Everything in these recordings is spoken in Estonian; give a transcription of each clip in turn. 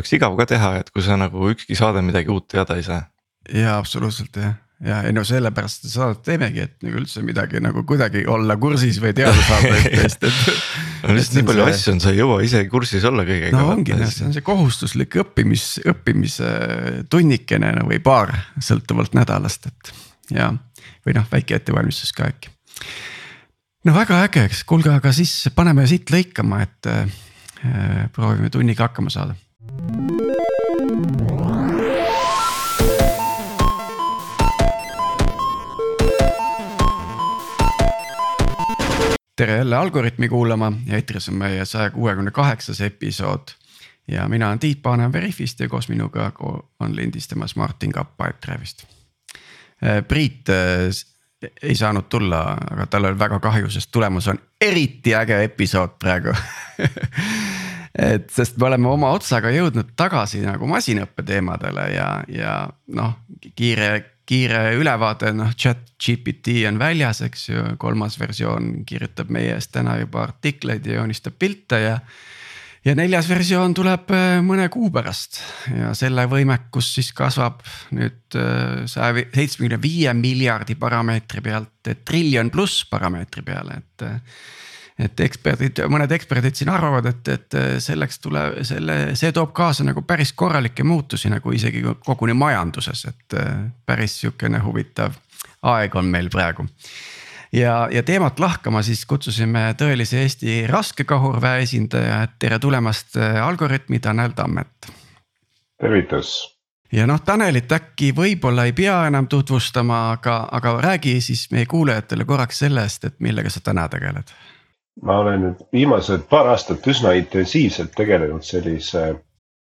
oleks igav ka teha, et kui sa nagu ükski saade midagi uut teada ei saa. jaa, absoluutselt jah ja ei no sellepärast seda saadet teemegi, et nagu üldse midagi nagu kuidagi olla kursis või teada saada üht-teist, et. no lihtsalt nii palju see... asju on, sa ei jõua ise kursis olla kõigega. no ongi, see on see kohustuslik õppimis, õppimise tunnikene no, või paar sõltuvalt nädalast, et ja. või noh, väike ettevalmistus ka äkki. no väga äge, eks kuulge, aga siis paneme siit lõikama, et äh, proovime tunniga hakkama saada tere jälle Algorütmi kuulama eetris on meie saja kuuekümne kaheksas episood. ja mina olen Tiit Paananen Veriffist ja koos minuga on lindistamas Martin Kapp Pipedrive'ist. Äh, Priit äh, ei saanud tulla, aga tal oli väga kahju, sest tulemas on eriti äge episood praegu et sest me oleme oma otsaga jõudnud tagasi nagu masinõppe teemadele ja, ja noh, kiire kiire ülevaade, noh chat GPT on väljas, eks ju, kolmas versioon kirjutab meie eest täna juba artikleid ja joonistab pilte ja. ja neljas versioon tuleb äh, mõne kuu pärast ja selle võimekus siis kasvab nüüd äh, saja seitsmekümne viie miljardi parameetri pealt triljon pluss parameetri peale, et et eksperdid, mõned eksperdid siin arvavad, et, et selleks tuleb selle, see toob kaasa nagu päris korralikke muutusi nagu isegi koguni majanduses, et päris sihukene huvitav aeg on meil praegu. ja, ja teemat lahkama siis kutsusime tõelise Eesti raskekahurväe esindaja, et tere tulemast Algorütmi, Tanel Tammet. tervitus ja noh, Tanelit äkki võib-olla ei pea enam tutvustama, aga, aga räägi siis meie kuulajatele korraks sellest, et millega sa täna tegeled ma olen nüüd viimased paar aastat üsna intensiivselt tegelenud sellise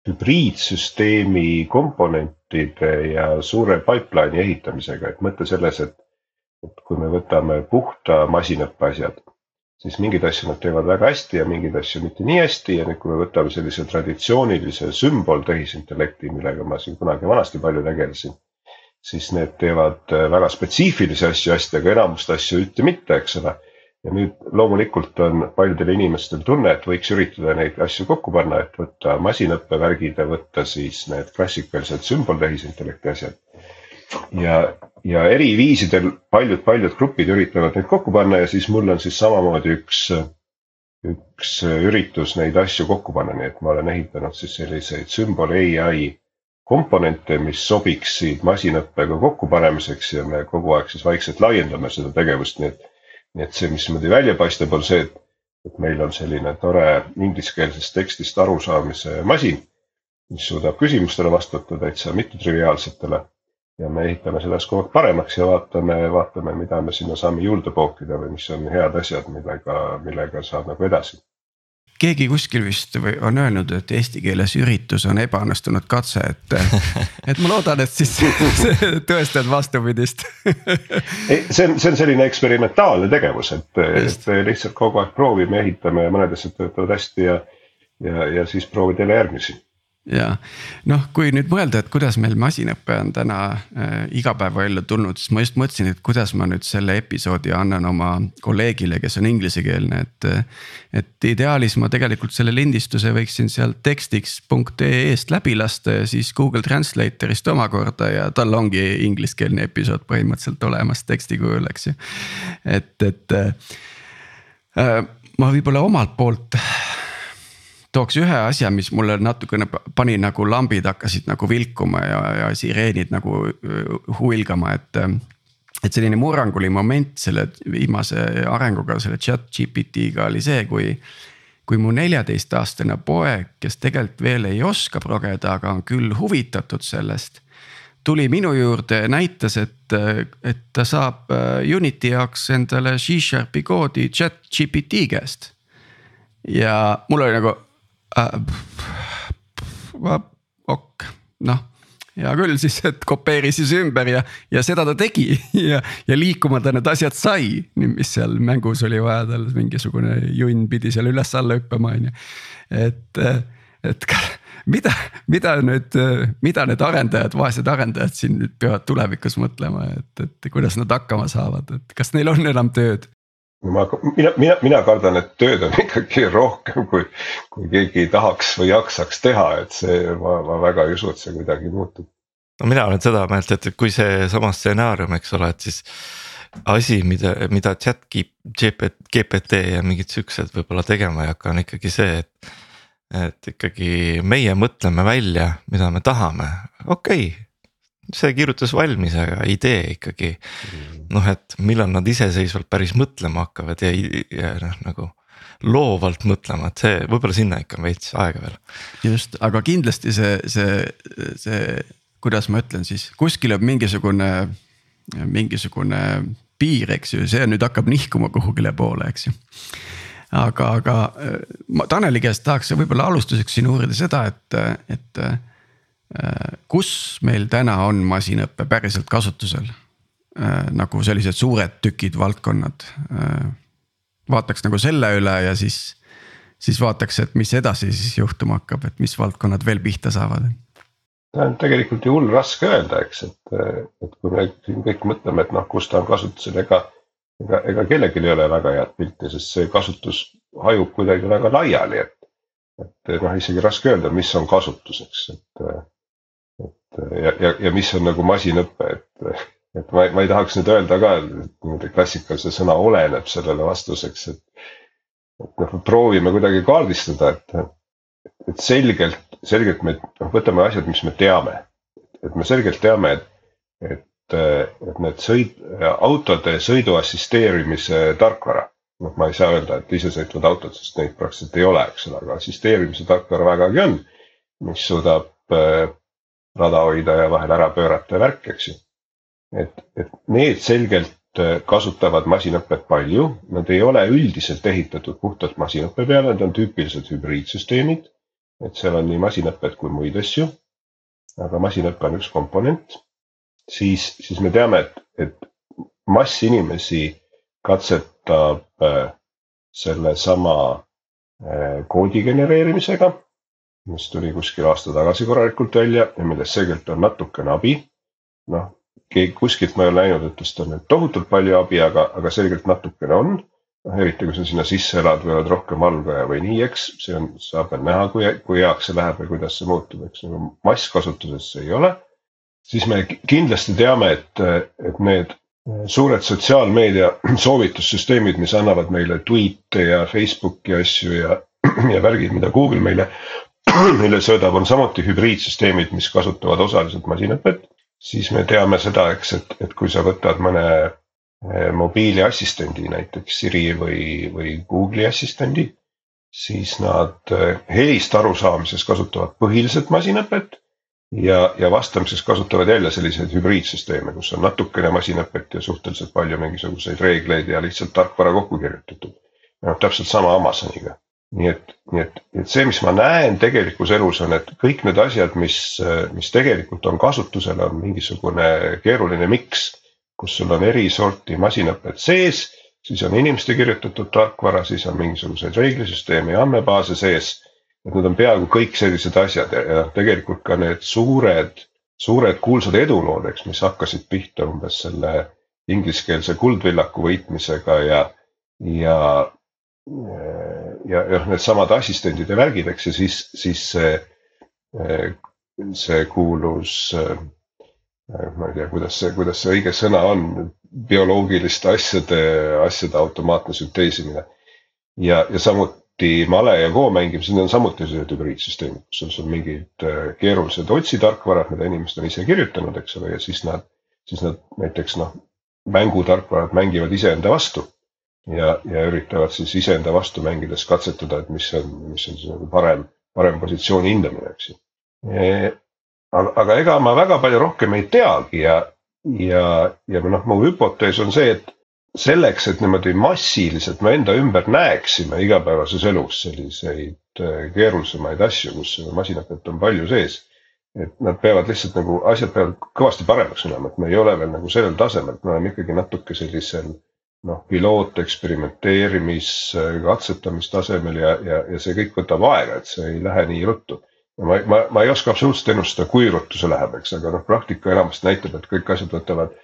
hübriidsüsteemi komponentide ja suure pipeline'i ehitamisega, et mõte selles, et, et kui me võtame puhta masinõppe asjad, siis mingeid asju nad teevad väga hästi ja mingeid asju mitte nii hästi. Ja nüüd, kui me võtame sellise traditsioonilise sümbol tehisintellekti, millega ma siin kunagi vanasti palju tegelesin, siis need teevad väga spetsiifilisi asju hästi, aga enamust asju üldse mitte, eks ole ja nüüd loomulikult on paljudel inimestel tunne, et võiks üritada neid asju kokku panna, et võtta masinõppevärgid ja võtta siis need klassikalised sümboltehisintellekti asjad. ja, ja eri viisidel paljud-paljud grupid üritavad neid kokku panna ja siis mul on siis samamoodi üks, üks üritus neid asju kokku panna, nii et ma olen ehitanud siis selliseid sümbol ai komponente, mis sobiksid masinõppega kokkupanemiseks ja me kogu aeg siis vaikselt laiendame seda tegevust, nii et nii et see, mis niimoodi välja paistab, on see, et, et meil on selline tore ingliskeelsest tekstist arusaamise masin, mis suudab küsimustele vastata täitsa mittetriviaalsetele. ja me ehitame seda kogu aeg paremaks ja vaatame, vaatame, mida me sinna saame juurde pookida või mis on head asjad, millega, millega saab nagu edasi keegi kuskil vist või on öelnud, et eesti keeles üritus on ebaõnnestunud katse, et. et ma loodan, et siis tõestad vastupidist see on, see on selline eksperimentaalne tegevus, et, et lihtsalt kogu aeg proovime, ehitame ja mõned asjad töötavad hästi ja. ja, ja siis proovida jälle järgmisi ja noh, kui nüüd mõelda, et kuidas meil masinõpe on täna äh, igapäevaellu tulnud, siis ma just mõtlesin, et kuidas ma nüüd selle episoodi annan oma kolleegile, kes on inglisekeelne, et. et ideaalis ma tegelikult selle lindistuse võiksin sealt tekstiks.ee-st läbi lasta ja siis Google Translator'ist omakorda ja tal ongi ingliskeelne episood põhimõtteliselt olemas teksti kujul, eks ju. et, et äh, ma võib-olla omalt poolt tooks ühe asja, mis mulle natukene pani nagu lambid hakkasid nagu vilkuma ja, ja sireenid nagu huilgama, et. et selline murranguline moment selle viimase arenguga, selle chat GPT-ga oli see, kui. kui mu neljateistaastane poeg, kes tegelikult veel ei oska progeda, aga on küll huvitatud sellest tuli minu juurde ja näitas, et, et ta saab Unity jaoks endale C-Sharpi koodi chat GPT käest. ja mul oli nagu äh,. ok, noh hea küll siis, et kopeeris siis ümber ja, ja seda ta tegi ja, ja liikuma ta need asjad sai. mis seal mängus oli vaja tal mingisugune junn pidi seal üles-alla hüppama, on ju. et, et mida, mida nüüd, mida need arendajad, vaesed arendajad siin nüüd peavad tulevikus mõtlema, et, et kuidas nad hakkama saavad, et kas neil on enam tööd? Ma, mina, mina, mina kardan, et tööd on ikkagi rohkem, kui, kui keegi tahaks või jaksaks teha, et see, ma, ma väga ei usu, et see kuidagi muutub. no mina olen seda meelt, et, et kui seesama stsenaarium, eks ole, et siis asi, mida, mida chat GPT, GPT ja mingid siuksed võib-olla tegema ei hakka, on ikkagi see, et. et ikkagi meie mõtleme välja, mida me tahame, okei okay see kirjutas valmis, aga idee ikkagi noh, et millal nad iseseisvalt päris mõtlema hakkavad ja, ja noh, nagu loovalt mõtlema, et see võib-olla sinna ikka on veits aega veel. just, aga kindlasti see, see, see, kuidas ma ütlen siis kuskil on mingisugune, mingisugune piir, eks ju, see nüüd hakkab nihkuma kuhugile poole, eks ju. aga, aga ma Taneli käest tahaks võib-olla alustuseks siin uurida seda, et, et kus meil täna on masinõpe päriselt kasutusel? nagu sellised suured tükid, valdkonnad. vaataks nagu selle üle ja siis, siis vaataks, et mis edasi siis juhtuma hakkab, et mis valdkonnad veel pihta saavad on tegelikult ju hull raske öelda, eks, et, et kui me siin kõik mõtleme, et noh, kus ta on kasutusel, ega. ega, ega kellelgi ei ole väga head pilti, sest see kasutus hajub kuidagi väga laiali, et. et noh, isegi raske öelda, mis on kasutuseks, et ja, ja, ja mis on nagu masinõpe, et, et ma, ma ei tahaks nüüd öelda ka niimoodi klassikalise sõna oleneb sellele vastuseks, et. et noh, proovime kuidagi kaardistada, et, et selgelt, selgelt me noh, võtame asjad, mis me teame. et me selgelt teame, et, et, et need sõid, autode sõidu assisteerimise tarkvara noh, ma ei saa öelda, et isesõitvad autod, sest neid praktiliselt ei ole, eks ole, aga assisteerimise tarkvara vägagi on, mis suudab rada hoida ja vahel ära pöörata ja värk, eks ju. et, et need selgelt äh, kasutavad masinõpet palju, nad ei ole üldiselt ehitatud puhtalt masinõppe peale, need on tüüpilised hübriidsüsteemid. et seal on nii masinõpet kui muid asju. aga masinõpe on üks komponent. siis, siis me teame, et, et mass inimesi katsetab äh, sellesama äh, koodi genereerimisega mis tuli kuskil aasta tagasi korralikult välja ja millest selgelt on natukene abi. noh, kuskilt ma ei ole näinud, et tast on nüüd tohutult palju abi, aga, aga selgelt natukene on. noh, eriti kui sa sinna sisse elad või oled rohkem valvaja või nii, eks see on, saab veel näha, kui, kui heaks see läheb ja kuidas see muutub, eks nagu masskasutuses see ei ole. siis me kindlasti teame, et, et need suured sotsiaalmeedia soovitussüsteemid, mis annavad meile tweet'e ja Facebooki asju ja, ja värgid, mida Google meile mille söödab, on samuti hübriidsüsteemid, mis kasutavad osaliselt masinõpet. siis me teame seda, eks, et, et kui sa võtad mõne eh, mobiiliassistendi, näiteks Siri või, või Google'i assistendi. siis nad eh, helist arusaamises kasutavad põhiliselt masinõpet. ja, ja vastamises kasutavad jälle selliseid hübriidsüsteeme, kus on natukene masinõpet ja suhteliselt palju mingisuguseid reegleid ja lihtsalt tarkvara kokku kirjutatud. noh, täpselt sama Amazoniga nii et, nii et, et see, mis ma näen tegelikus elus on, et kõik need asjad, mis, mis tegelikult on kasutusel, on mingisugune keeruline miks. kus sul on eri sorti masinõpet sees, siis on inimeste kirjutatud tarkvara, siis on mingisuguseid reeglisüsteeme ja andmebaase sees. et need on peaaegu kõik sellised asjad ja, ja tegelikult ka need suured, suured kuulsad edulood, eks, mis hakkasid pihta umbes selle ingliskeelse kuldvillaku võitmisega ja, ja ja, ja needsamad assistendid ja värgid, eks ju, siis, siis see, see kuulus. ma ei tea, kuidas see, kuidas see õige sõna on, bioloogiliste asjade, asjade automaatne sünteesimine. ja, ja samuti male ja koo mängimised, need on samuti sellised hübriidsüsteemid, kus on sul mingid äh, keerulised otsitarkvarad, mida inimesed on ise kirjutanud, eks ole, ja siis nad, siis nad näiteks noh, mängutarkvarad mängivad iseenda vastu ja, ja üritavad siis iseenda vastu mängides katsetada, et mis on, mis on siis nagu parem, parem positsiooni hindamine, eks ju e,. aga, aga ega ma väga palju rohkem ei teagi ja, ja, ja noh, mu hüpotees on see, et selleks, et niimoodi massiliselt me enda ümber näeksime igapäevases elus selliseid e, keerulisemaid asju, kus masinapett on palju sees. et nad peavad lihtsalt nagu, asjad peavad kõvasti paremaks minema, et me ei ole veel nagu sellel tasemel, me oleme ikkagi natuke sellisel noh, piloot, eksperimenteerimis, katsetamistasemel ja, ja, ja see kõik võtab aega, et see ei lähe nii ruttu. ma, ma, ma ei oska absoluutselt ennustada, kui ruttu see läheb, eks, aga noh, praktika enamasti näitab, et kõik asjad võtavad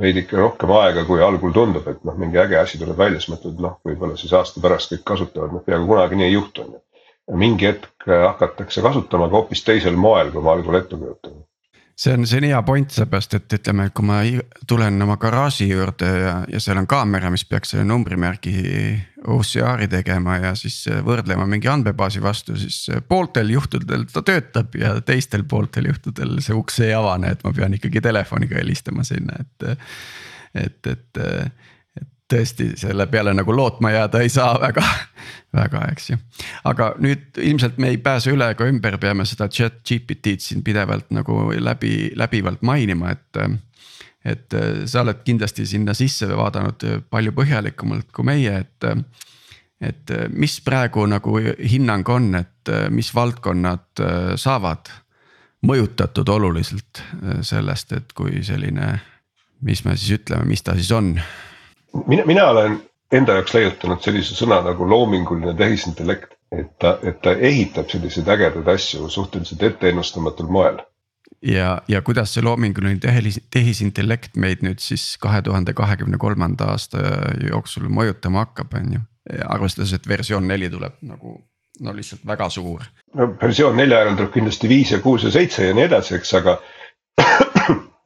veidike rohkem aega, kui algul tundub, et noh, mingi äge asi tuleb välja, siis mõtled, noh, võib-olla siis aasta pärast kõik kasutavad, noh peaaegu kunagi nii ei juhtu, on ju. mingi hetk hakatakse kasutama ka hoopis teisel moel, kui ma algul ette kujutan see on, see on hea point, seepärast et ütleme, kui ma tulen oma garaaži juurde ja, ja seal on kaamera, mis peaks selle numbrimärgi OCR-i tegema ja siis võrdlema mingi andmebaasi vastu, siis pooltel juhtudel ta töötab ja teistel pooltel juhtudel see uks ei avane, et ma pean ikkagi telefoniga helistama sinna, et. et, et tõesti selle peale nagu lootma jääda ei saa väga, väga, eks ju. aga nüüd ilmselt me ei pääse üle ega ümber, peame seda chat GPT-d siin pidevalt nagu läbi, läbivalt mainima, et. et sa oled kindlasti sinna sisse vaadanud palju põhjalikumalt kui meie, et. et mis praegu nagu hinnang on, et mis valdkonnad saavad mõjutatud oluliselt sellest, et kui selline, mis me siis ütleme, mis ta siis on mina, mina olen enda jaoks leiutanud sellise sõna nagu loominguline tehisintellekt. et ta, et ta ehitab selliseid ägedaid asju suhteliselt etteennustamatul moel. ja, ja kuidas see loominguline tehis, tehisintellekt meid nüüd siis kahe tuhande kahekümne kolmanda aasta jooksul mõjutama hakkab, on ju. arvestades, et versioon neli tuleb nagu no lihtsalt väga suur. no versioon nelja järel tuleb kindlasti viis ja kuus ja seitse ja nii edasi, eks, aga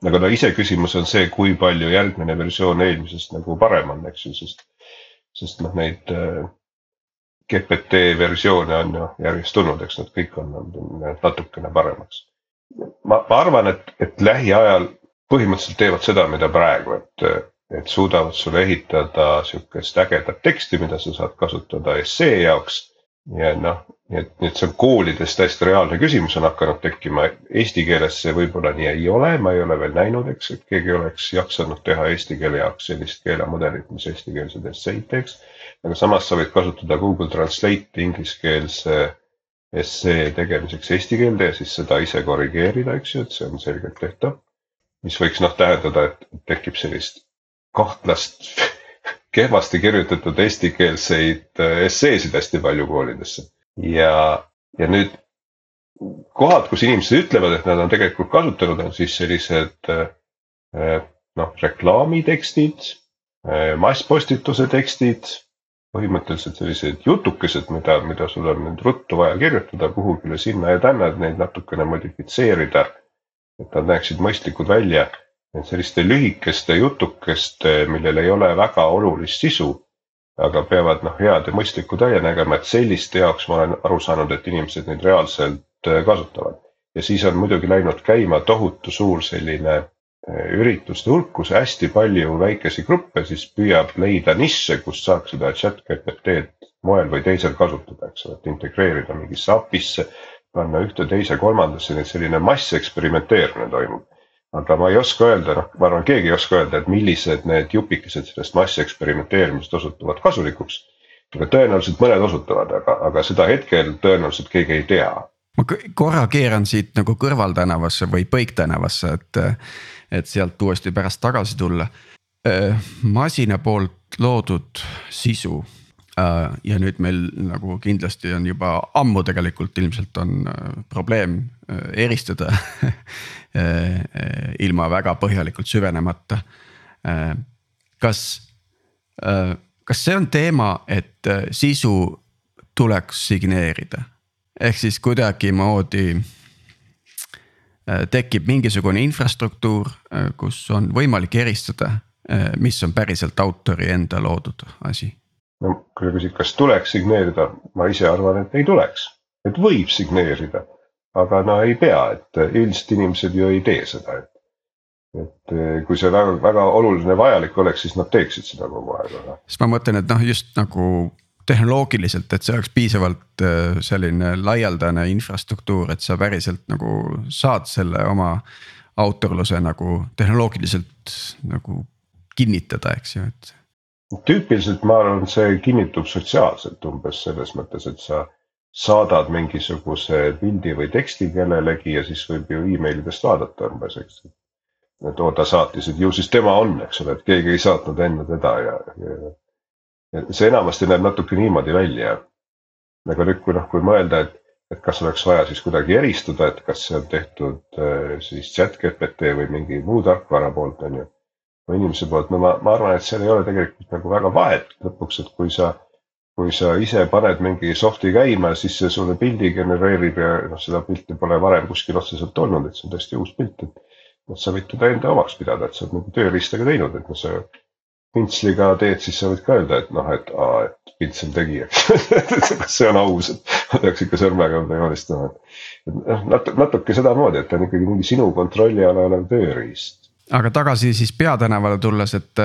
aga no iseküsimus on see, kui palju järgmine versioon eelmisest nagu parem on, eks ju, sest, sest noh, neid äh, GPT versioone on ju järjest tulnud, eks nad kõik on olnud natukene paremaks. ma, ma arvan, et, et lähiajal põhimõtteliselt teevad seda, mida praegu, et, et suudavad sulle ehitada sihukest ägedat teksti, mida sa saad kasutada essee jaoks ja noh, nii et, nii et see on koolides täiesti reaalne küsimus on hakanud tekkima, eesti keeles see võib-olla nii ei ole, ma ei ole veel näinud, eks, et keegi oleks jaksanud teha eesti keele jaoks sellist keelemudelit, mis eestikeelseid esseid teeks. aga samas sa võid kasutada Google Translate'i ingliskeelse essee tegemiseks eesti keelde ja siis seda ise korrigeerida, eks ju, et see on selgelt tehtav. mis võiks noh tähendada, et tekib sellist kahtlast kehvasti kirjutatud eestikeelseid äh, esseesid hästi palju koolidesse. ja, ja nüüd kohad, kus inimesed ütlevad, et nad on tegelikult kasutanud, on siis sellised äh, äh, noh, reklaamitekstid, masspostituse tekstid, põhimõtteliselt sellised jutukesed, mida, mida sul on nüüd ruttu vaja kirjutada kuhugile sinna ja tänna, et neid natukene modifitseerida. et nad näeksid mõistlikud välja et selliste lühikeste jutukeste, millel ei ole väga olulist sisu, aga peavad noh, head ja mõistlikku välja nägema, et selliste jaoks ma olen aru saanud, et inimesed neid reaalselt äh, kasutavad. ja siis on muidugi läinud käima tohutu suur selline äh, ürituste hulk, kus hästi palju väikesi gruppe siis püüab leida nišše, kus saaks seda chat GPT-d moel või teisel kasutada, eks ole, et integreerida mingisse API-sse, panna ühte, teise, kolmandasse, nii et selline masseksperimenteerimine toimub aga ma ei oska öelda, noh, ma arvan, keegi ei oska öelda, et millised need jupikesed sellest masseksperimenteerimisest osutuvad kasulikuks. aga tõenäoliselt mõned osutuvad, aga, aga seda hetkel tõenäoliselt keegi ei tea. ma korra keeran siit nagu kõrvaltänavasse või põiktänavasse, et, et sealt uuesti pärast tagasi tulla. masina poolt loodud sisu ja nüüd meil nagu kindlasti on juba ammu tegelikult ilmselt on äh, probleem äh, eristada ilma väga põhjalikult süvenemata. kas, kas see on teema, et sisu tuleks signeerida ehk siis kuidagimoodi tekib mingisugune infrastruktuur, kus on võimalik eristada, mis on päriselt autori enda loodud asi no kui sa küsid, kas tuleks signeerida, ma ise arvan, et ei tuleks, et võib signeerida, aga no ei pea, et üldiselt inimesed ju ei tee seda, et. et eh, kui see väga, väga oluline vajalik oleks, siis nad teeksid seda kogu aeg, aga. sest ma mõtlen, et noh, just nagu tehnoloogiliselt, et see oleks piisavalt eh, selline laialdane infrastruktuur, et sa päriselt nagu saad selle oma autorluse nagu tehnoloogiliselt nagu kinnitada, eks ju, et tüüpiliselt ma arvan, see kinnitub sotsiaalselt umbes selles mõttes, et sa saadad mingisuguse pildi või teksti kellelegi ja siis võib ju emailidest vaadata umbes, eks. et oo, ta saatis, et ju siis tema on, eks ole, et keegi ei saatnud enne teda ja, ja. ja see enamasti näeb natuke niimoodi välja. aga nüüd, kui noh, kui mõelda, et, et kas oleks vaja siis kuidagi eristada, et kas see on tehtud äh, siis chat GPT või mingi muu tarkvara poolt, on ju inimese poolt, no ma, ma arvan, et seal ei ole tegelikult nagu väga vahet lõpuks, et kui sa kui sa ise paned mingi soft'i käima, siis see sulle pildi genereerib ja noh, seda pilti pole varem kuskil otseselt olnud, et see on täiesti uus pilt, et. et sa võid teda enda omaks pidada, et sa oled nagu tööriistaga teinud, et noh, sa pintsliga teed, siis sa võid ka öelda, et noh, et aa, et pintsel tegi, eks kas see on aus, et ma peaks ikka sõrmega joonistama, et noh, natuke, natuke sedamoodi, et ta on ikkagi mingi sinu kontrolli all olev tööriist. Aga tagasi siis peatänavale tulles, et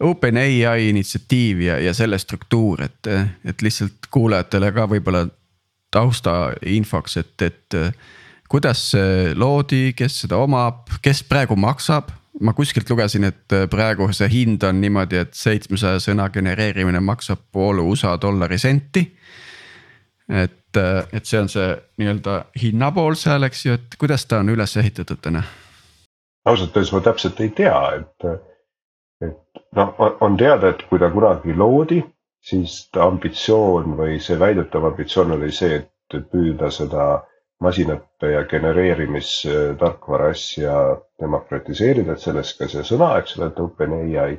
OpenAI initsiatiiv ja, ja selle struktuur, et, et lihtsalt kuulajatele ka võib-olla taustainfoks, et, et kuidas see loodi, kes seda omab, kes praegu maksab? ma kuskilt lugesin, et praegu see hind on niimoodi, et seitsmesaja sõna genereerimine maksab pool USA dollari senti. et, et see on see nii-öelda hinnapool seal, eks ju, et kuidas ta on üles ehitatud täna? Ausalt öeldes ma täpselt ei tea, et et noh, on teada, et kui ta kunagi loodi, siis ta ambitsioon või see väidetav ambitsioon oli see, et püüda seda masinõppe ja genereerimistarkvara asja demokratiseerida, et sellest ka see sõna, eks ole, et OpenAI.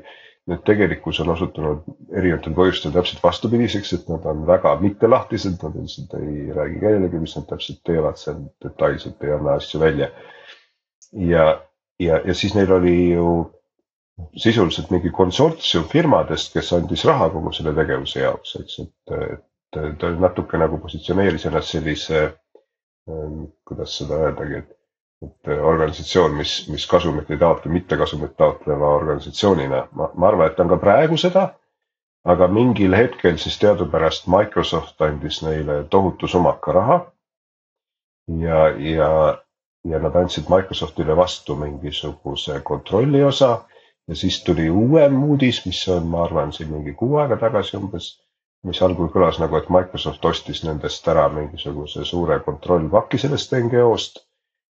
Need tegelikkus on osutunud erinevatel põhjustel täpselt vastupidiseks, et nad on väga mittelahtised, nad lihtsalt ei räägi kellelegi, mis nad täpselt teevad seal detailselt ei anna asju välja. ja, ja, ja siis neil oli ju sisuliselt mingi konsortsium firmadest, kes andis raha kogu selle tegevuse jaoks, eks, et, et ta natuke nagu positsioneeris ennast sellise, ähm, kuidas seda öeldagi, et, et organisatsioon, mis, mis kasumit ei taotle, mittekasumit taotleva organisatsioonina, ma, ma arvan, et ta on ka praegu seda. aga mingil hetkel siis teadupärast Microsoft andis neile tohutu sumaka raha. ja, ja, ja nad andsid Microsoftile vastu mingisuguse kontrolli osa ja siis tuli uuem uudis, mis on, ma arvan, siin mingi kuu aega tagasi umbes, mis algul kõlas nagu, et Microsoft ostis nendest ära mingisuguse suure kontrollpaki sellest NGO-st.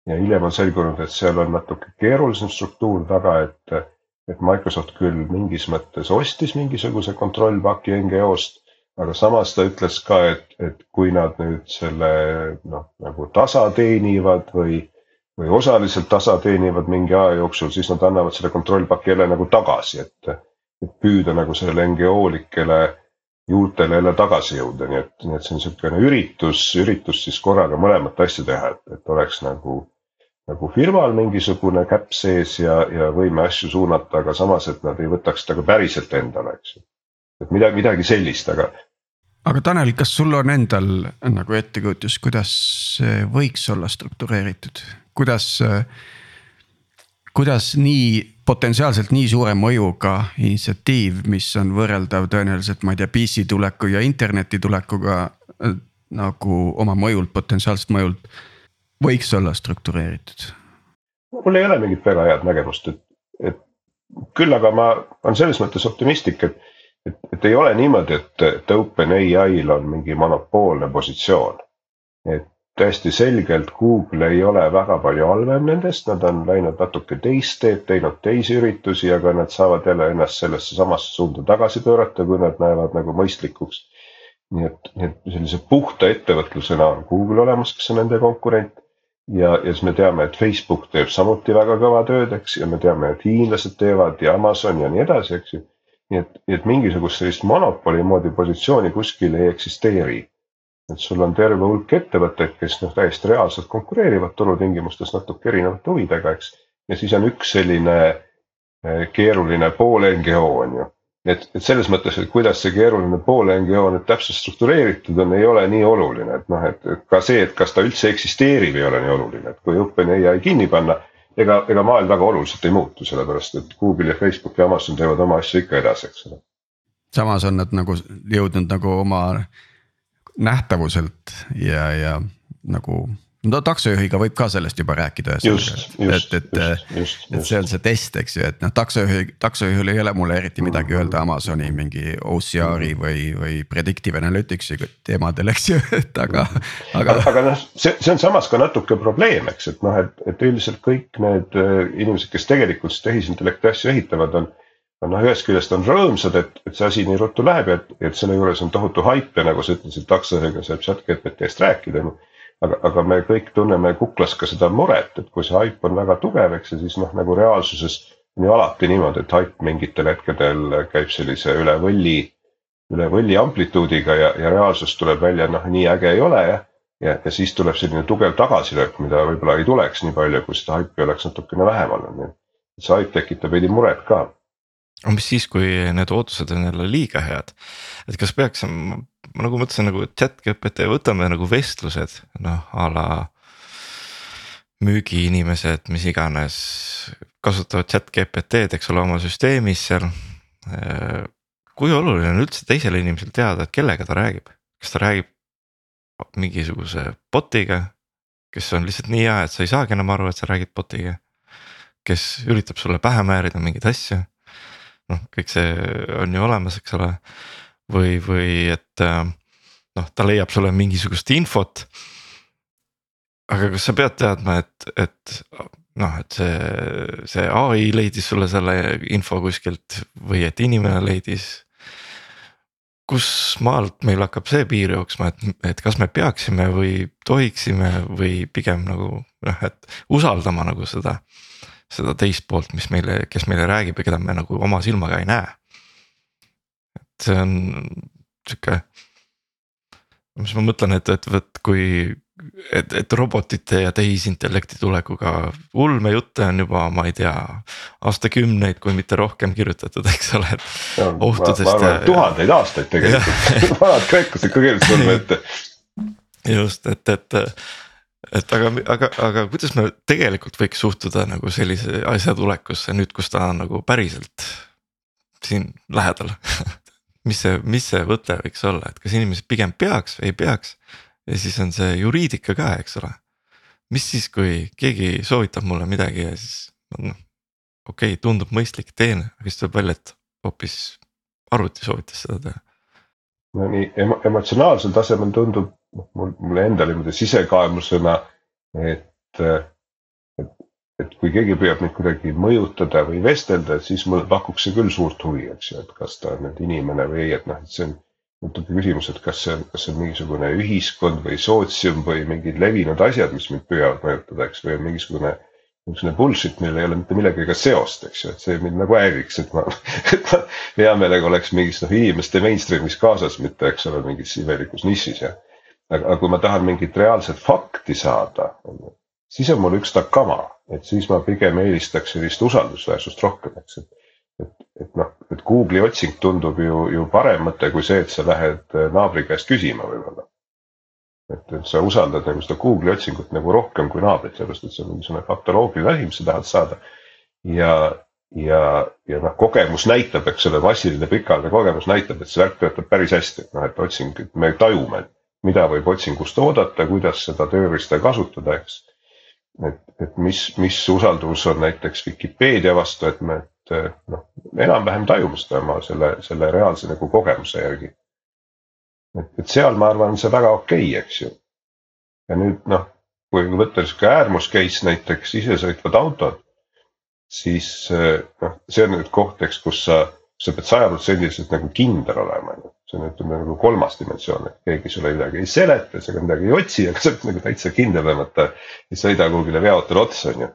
ja hiljem on selgunud, et seal on natuke keerulisem struktuur taga, et, et Microsoft küll mingis mõttes ostis mingisuguse kontrollpaki NGO-st, aga samas ta ütles ka, et, et kui nad nüüd selle noh, nagu tasa teenivad või või osaliselt tasa teenivad mingi aja jooksul, siis nad annavad selle kontrollpaki jälle nagu tagasi, et, et püüda nagu sellele NGO-likele juurtele jälle tagasi jõuda, nii et, nii et see on niisugune üritus, üritus siis korraga mõlemat asja teha, et, et oleks nagu nagu firmal mingisugune käpp sees ja, ja võime asju suunata, aga samas, et nad ei võtaks seda ka päriselt endale, eks ju. et midagi, midagi sellist, aga. Aga Tanel, kas sul on endal nagu ettekujutus, kuidas see võiks olla struktureeritud, kuidas, kuidas nii potentsiaalselt nii suure mõjuga initsiatiiv, mis on võrreldav tõenäoliselt, ma ei tea, PC tuleku ja interneti tulekuga nagu oma mõjult, potentsiaalselt mõjult, võiks olla struktureeritud? mul ei ole mingit väga head nägemust, et, et küll aga ma olen selles mõttes optimistlik, et, et, et ei ole niimoodi, et, et OpenAI-l on mingi monopoolne positsioon. et täiesti selgelt Google ei ole väga palju halvem nendest, nad on läinud natuke teist teed, teinud teisi üritusi, aga nad saavad jälle ennast sellesse samasse suunda tagasi pöörata, kui nad näevad nagu mõistlikuks. nii et, nii et sellise puhta ettevõtlusena on Google olemas, kes on nende konkurent. ja, ja siis me teame, et Facebook teeb samuti väga kõva tööd, eks, ja me teame, et hiinlased teevad ja Amazon ja nii edasi, eks ju. Nii et, et mingisugust sellist monopoli moodi positsiooni kuskil ei eksisteeri et sul on terve hulk ettevõtteid, kes noh, täiesti reaalselt konkureerivad turutingimustes natuke erinevate huvidega, eks. ja siis on üks selline eh, keeruline pool NGO on ju. et, et selles mõttes, et kuidas see keeruline pool NGO nüüd täpselt struktureeritud on, ei ole nii oluline, et noh, et ka see, et kas ta üldse eksisteerib, ei ole nii oluline, et kui OpenAI kinni panna. Ega, ega maailm väga oluliselt ei muutu, sellepärast et Google ja Facebook ja Amazon teevad oma asju ikka edasi, eks ole. samas on nad nagu jõudnud nagu oma nähtavuselt ja, ja nagu no taksojuhiga võib ka sellest juba rääkida. et, et, et see on see test, eks ju, et noh, taksojuhi, taksojuhil ei ole mulle eriti midagi öelda Amazoni mingi OCR-i või, või predictive analytics'i teemadel, eks ju, et aga, aga. aga, noh, see, see on samas ka natuke probleem, eks, et noh, et, et üldiselt kõik need äh, inimesed, kes tegelikult tehisintellekti asju ehitavad, on noh, ühest küljest on rõõmsad, et, et see asi nii ruttu läheb et, et selle juures on tohutu haip ja nagu sa ütlesid, taksojuhiga saab chat GPT-st rääkida. Aga, aga me kõik tunneme kuklas ka seda muret, et kui see haip on väga tugev, eks ja siis noh, nagu reaalsuses on ju alati niimoodi, et haip mingitel hetkedel käib sellise üle võlli, üle võlli amplituudiga ja, ja reaalsus tuleb välja, noh, nii äge ei ole jah. ja, ja siis tuleb selline tugev tagasilöök, mida võib-olla ei tuleks nii palju, kui seda haipi oleks natukene vähem olnud, nii et see haip tekitab veidi muret ka aga mis siis, kui need ootused on jälle liiga head, et kas peaks, ma nagu mõtlesin nagu chat GPT, võtame nagu vestlused noh a la müügiinimesed, mis iganes kasutavad chat GPT-d, eks ole, oma süsteemis seal. kui oluline on üldse teisel inimesel teada, et kellega ta räägib, kas ta räägib mingisuguse bot'iga, kes on lihtsalt nii hea, et sa ei saagi enam aru, et sa räägid bot'iga. kes üritab sulle pähe määrida mingeid asju, noh, kõik see on ju olemas, eks ole. Või, või et noh, ta leiab sulle mingisugust infot aga kas sa pead teadma, et, et noh, et see, see ai leidis sulle selle info kuskilt või et inimene leidis. kus maalt meil hakkab see piir jooksma, et, et kas me peaksime või tohiksime või pigem nagu noh, et usaldama nagu seda. seda teist poolt, mis meile, kes meile räägib ja keda me nagu oma silmaga ei näe. See on sihuke mis ma mõtlen, et, et vot kui et, et robotite ja tehisintellekti tulekuga ulmejutte on juba, ma ei tea, aastakümneid, kui mitte rohkem kirjutatud, eks ole, et. ohtudest. arvan, et tuhandeid aastaid tegelikult vanad kreeklased ka kirjutasid ulme ette. just, et, et, et aga, aga, aga kuidas me tegelikult võiks suhtuda nagu sellise asja tulekusse nüüd, kus ta on nagu päriselt siin lähedal mis see, mis see võte võiks olla, et kas inimesed pigem peaks või ei peaks ja siis on see juriidika ka, eks ole. mis siis, kui keegi soovitab mulle midagi ja siis noh, okei okay,, tundub mõistlik, teen, aga siis tuleb välja, et hoopis arvuti soovitas seda teha. no nii emo emotsionaalsel tasemel tundub noh, mul, mulle endale niimoodi sisekaemusena, et, et, kui keegi püüab mind kuidagi mõjutada või vestelda, siis mulle pakuks see küll suurt huvi, eks ju, et kas ta on nüüd inimene või ei, et noh, et see on tekib küsimus, et kas see on, kas see on mingisugune ühiskond või sootsium või mingid levinud asjad, mis mind püüavad mõjutada, eks, või on mingisugune. niisugune bullshit, millel ei ole mitte millegagi seost, eks ju, et see mind nagu häiriks, et ma, et ma hea meelega oleks mingis noh inimeste mainstream'is kaasas, mitte eks ole mingis imelikus nišis ja. aga kui ma tahan mingit reaalset fakti saada, siis on mul üks takama, et siis ma pigem eelistaks sellist usaldusväärsust rohkem, eks, et et, et noh, et Google'i otsing tundub ju, ju parem mõte kui see, et sa lähed äh, naabri käest küsima võib-olla. et, et sa usaldad nagu seda Google'i otsingut nagu rohkem kui naabrit, sellepärast et see on mingisugune faktoloogiline asi, mis sa tahad saada. ja, ja, ja noh, kogemus näitab, eks ole, massiline pikaajaline kogemus näitab, et see värk töötab päris hästi, et noh, et otsing, et me tajume, mida võib otsingust oodata, kuidas seda tööriista kasutada, eks et, et mis, mis usaldus on näiteks Vikipeedia vastu, et me, et noh, enam-vähem tajume seda oma selle, selle reaalse nagu kogemuse järgi. et, et seal ma arvan, see väga okei okay,, eks ju. ja nüüd noh, kui võtta sihuke äärmus case näiteks isesõitvad autod, siis noh, see on nüüd koht, eks, kus sa, sa pead sajaprotsendiliselt nagu kindel olema see on ütleme nagu kolmas dimensioon, et keegi sulle midagi ei seleta, sa midagi ei otsi, aga sa pead nagu täitsa kindel olema, et ta ei sõida kuhugile veoautole otsa, on ju.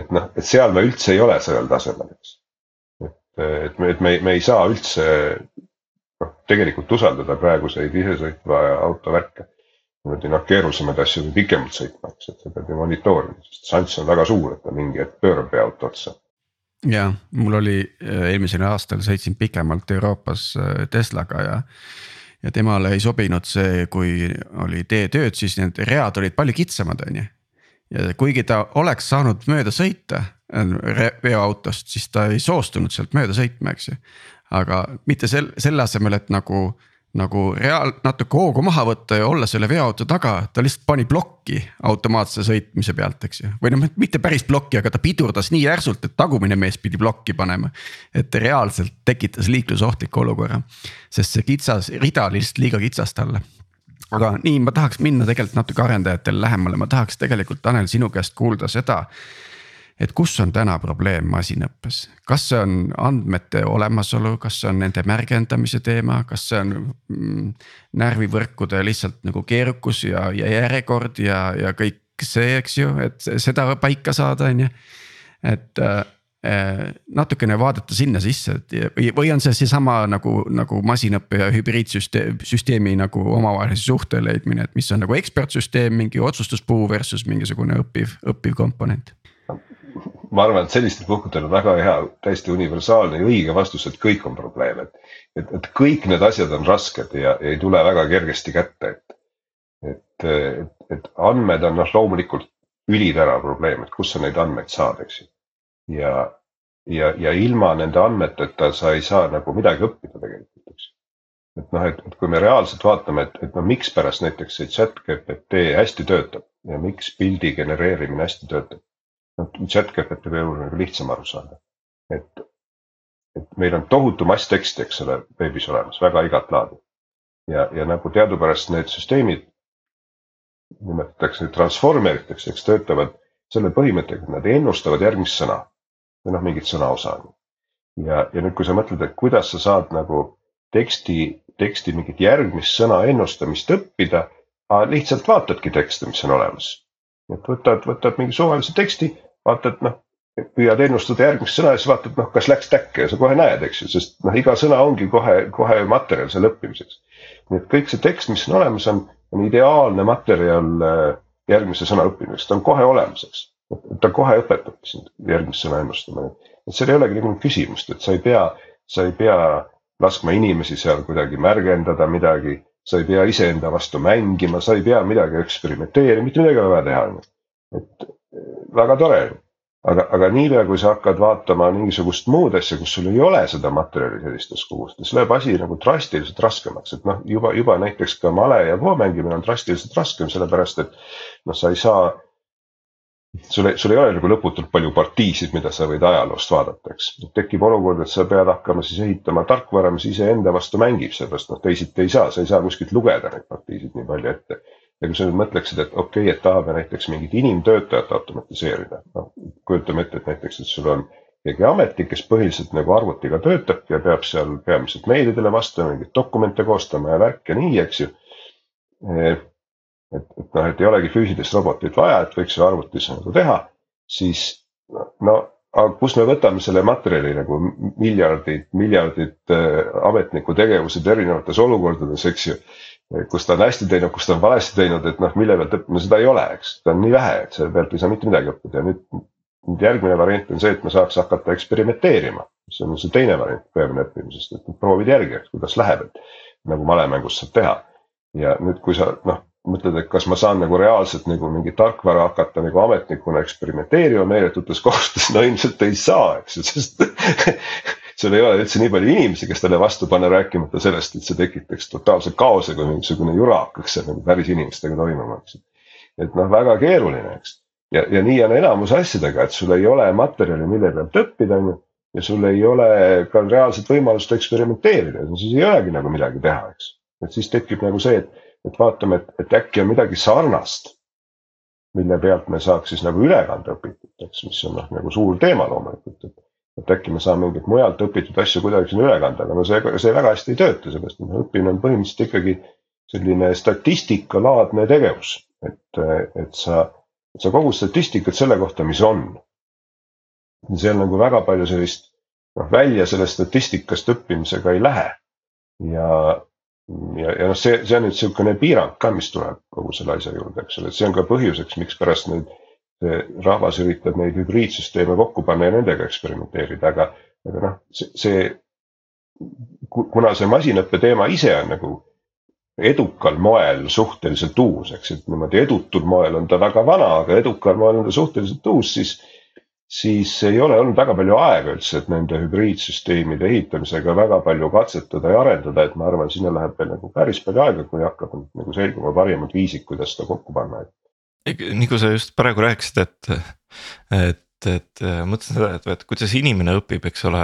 et noh, et seal me üldse ei ole sellel tasemel, eks. et, et me, et me, me ei saa üldse noh, tegelikult usaldada praeguseid isesõitva auto värke. niimoodi noh, keerulisemaid asju või pikemalt sõitma, eks, et sa pead ju monitoorima, sest šanss on väga suur, et ta mingi hetk pöörab veoauto otsa ja mul oli äh, eelmisel aastal sõitsin pikemalt Euroopas äh, Teslaga ja. ja temale ei sobinud see, kui oli teetööd, siis need read olid palju kitsamad, on ju. ja kuigi ta oleks saanud mööda sõita äh, veoautost, siis ta ei soostunud sealt mööda sõitma, eks ju. aga mitte sel, selle asemel, et nagu nagu reaal, natuke hoogu maha võtta ja olla selle veoauto taga, ta lihtsalt pani plokki automaatse sõitmise pealt, eks ju. või noh, mitte päris plokki, aga ta pidurdas nii järsult, et tagumine mees pidi plokki panema. et reaalselt tekitas liiklusohtliku olukorra, sest see kitsas rida oli lihtsalt liiga kitsas talle aga nii, ma tahaks minna tegelikult natuke arendajatele lähemale, ma tahaks tegelikult Tanel sinu käest kuulda seda et kus on täna probleem masinõppes, kas see on andmete olemasolu, kas see on nende märgendamise teema, kas see on mm, närvivõrkude lihtsalt nagu keerukus ja, ja järjekord ja, ja kõik see, eks ju, et seda paika saada, on ju. et, natukene vaadata sinna sisse, et või, või on see seesama nagu, nagu masinõppe ja hübriidsüsteem, süsteemi nagu omavahelise suhte leidmine, et mis on nagu ekspertsüsteem, mingi otsustuspuu versus mingisugune õppiv, õppiv komponent ma arvan, et sellistel puhkudel on väga hea, täiesti universaalne ja õige vastus, et kõik on probleem, et. et, et kõik need asjad on rasked ja, ja ei tule väga kergesti kätte, et. et, et, et andmed on noh, loomulikult üliterav probleem, et kust sa neid andmeid saad, eks ju. ja, ja, ja ilma nende andmeteta sa ei saa nagu midagi õppida tegelikult, eks. et noh, et, et kui me reaalselt vaatame, et, et no mikspärast näiteks see chat GPT hästi töötab ja miks pildi genereerimine hästi töötab puhul on nagu lihtsam aru saada. et, et meil on tohutu mass teksti, eks ole, veebis olemas, väga igat laadi. ja, ja nagu teadupärast need süsteemid nimetatakse transformeriteks, eks töötavad selle põhimõttega, et nad ennustavad järgmist sõna või noh, mingit sõnaosa. ja, ja nüüd, kui sa mõtled, et kuidas sa saad nagu teksti, teksti mingit järgmist sõna ennustamist õppida, lihtsalt vaatadki tekste, mis on olemas. et võtad, võtad mingi suvalise teksti vaatad noh, püüad ennustada järgmist sõna ja siis vaatad, noh, kas läks täkke ja sa kohe näed, eks ju, sest noh, iga sõna ongi kohe, kohe materjal selle õppimiseks. nii et kõik see tekst, mis on olemas, on, on ideaalne materjal äh, järgmise sõna õppimiseks, ta on kohe olemas, eks. ta kohe õpetabki sind järgmist sõna ennustama, et seal ei olegi nagu küsimust, et sa ei pea, sa ei pea laskma inimesi seal kuidagi märgendada midagi, sa ei pea iseenda vastu mängima, sa ei pea midagi eksperimenteerima, mitte midagi ei ole vaja teha. et väga tore aga, aga niipea, kui sa hakkad vaatama mingisugust muud asja, kus sul ei ole seda materjali sellistes kogustes, läheb asi nagu drastiliselt raskemaks, et noh, juba, juba näiteks ka male ja voo mängimine on drastiliselt raskem, sellepärast et noh, sa ei saa. sul ei, sul ei ole nagu lõputult palju partiisid, mida sa võid ajaloost vaadata, eks. tekib olukord, et sa pead hakkama siis ehitama tarkvara, mis iseenda vastu mängib, seepärast noh, teisiti ei saa, sa ei saa kuskilt lugeda neid partiisid nii palju ette ja kui sa nüüd mõtleksid, et okei okay,, et tahame näiteks mingit inimtöötajat automatiseerida, noh kujutame ette, et näiteks, et sul on keegi ametnik, kes põhiliselt nagu arvutiga töötab ja peab seal peamiselt meilidele vastama, mingeid dokumente koostama ja värk ja nii, eks ju. et, et noh, et ei olegi füüsilist robotit vaja, et võiks ju arvutis nagu teha, siis no aga kust me võtame selle materjali nagu miljardid, miljardid äh, ametniku tegevused erinevates olukordades, eks ju kus ta on hästi teinud, kus ta on valesti teinud, et noh, mille pealt õppima, seda ei ole, eks, ta on nii vähe, et selle pealt ei saa mitte midagi õppida ja nüüd. nüüd järgmine variant on see, et me saaks hakata eksperimenteerima, mis on see teine variant peamine õppimisest, et proovid järgi, et kuidas läheb, et. nagu malemängus saab teha ja nüüd, kui sa noh, mõtled, et kas ma saan nagu reaalselt nagu mingi tarkvara hakata nagu ametnikuna eksperimenteerima meeletutes kohtades, no ilmselt ei saa, eks ju, sest seal ei ole üldse nii palju inimesi, kes talle vastu panna, rääkimata sellest, et see tekitaks totaalse kaose, kui mingisugune jura hakkaks seal nagu päris inimestega toimuma, eks. et noh, väga keeruline, eks. ja, ja nii on enamus asjadega, et sul ei ole materjali, mille pealt õppida, on ju. ja sul ei ole ka reaalset võimalust eksperimenteerida, siis ei olegi nagu midagi teha, eks. et siis tekib nagu see, et, et vaatame, et, et äkki on midagi sarnast mille pealt me saaks siis nagu üle kanda õpitud, eks, mis on noh, nagu suur teema loomulikult, et et äkki me saame mingeid mujalt õpitud asju kuidagi sinna üle kanda, aga no see, see väga hästi ei tööta, sellepärast et õppimine on põhimõtteliselt ikkagi selline statistikalaadne tegevus, et, et sa, sa kogud statistikat selle kohta, mis on. seal nagu väga palju sellist noh, välja sellest statistikast õppimisega ei lähe. ja, ja, ja noh, see, see on nüüd niisugune piirang ka, mis tuleb kogu selle asja juurde, eks ole, et see on ka põhjuseks, mikspärast nüüd rahvas üritab neid hübriidsüsteeme kokku panna ja nendega eksperimenteerida, aga, aga noh, see, kuna see masinõppe teema ise on nagu edukal moel suhteliselt uus, eks, et niimoodi edutul moel on ta väga vana, aga edukal moel on ta suhteliselt uus, siis. siis ei ole olnud väga palju aega üldse, et nende hübriidsüsteemide ehitamisega väga palju katsetada ja arendada, et ma arvan, sinna läheb veel nagu päris palju aega, kui hakkab nagu selguma parimad viisid, kuidas seda kokku panna, et nagu sa just praegu rääkisid, et, et, et mõtlesin seda, et, et kuidas inimene õpib, eks ole,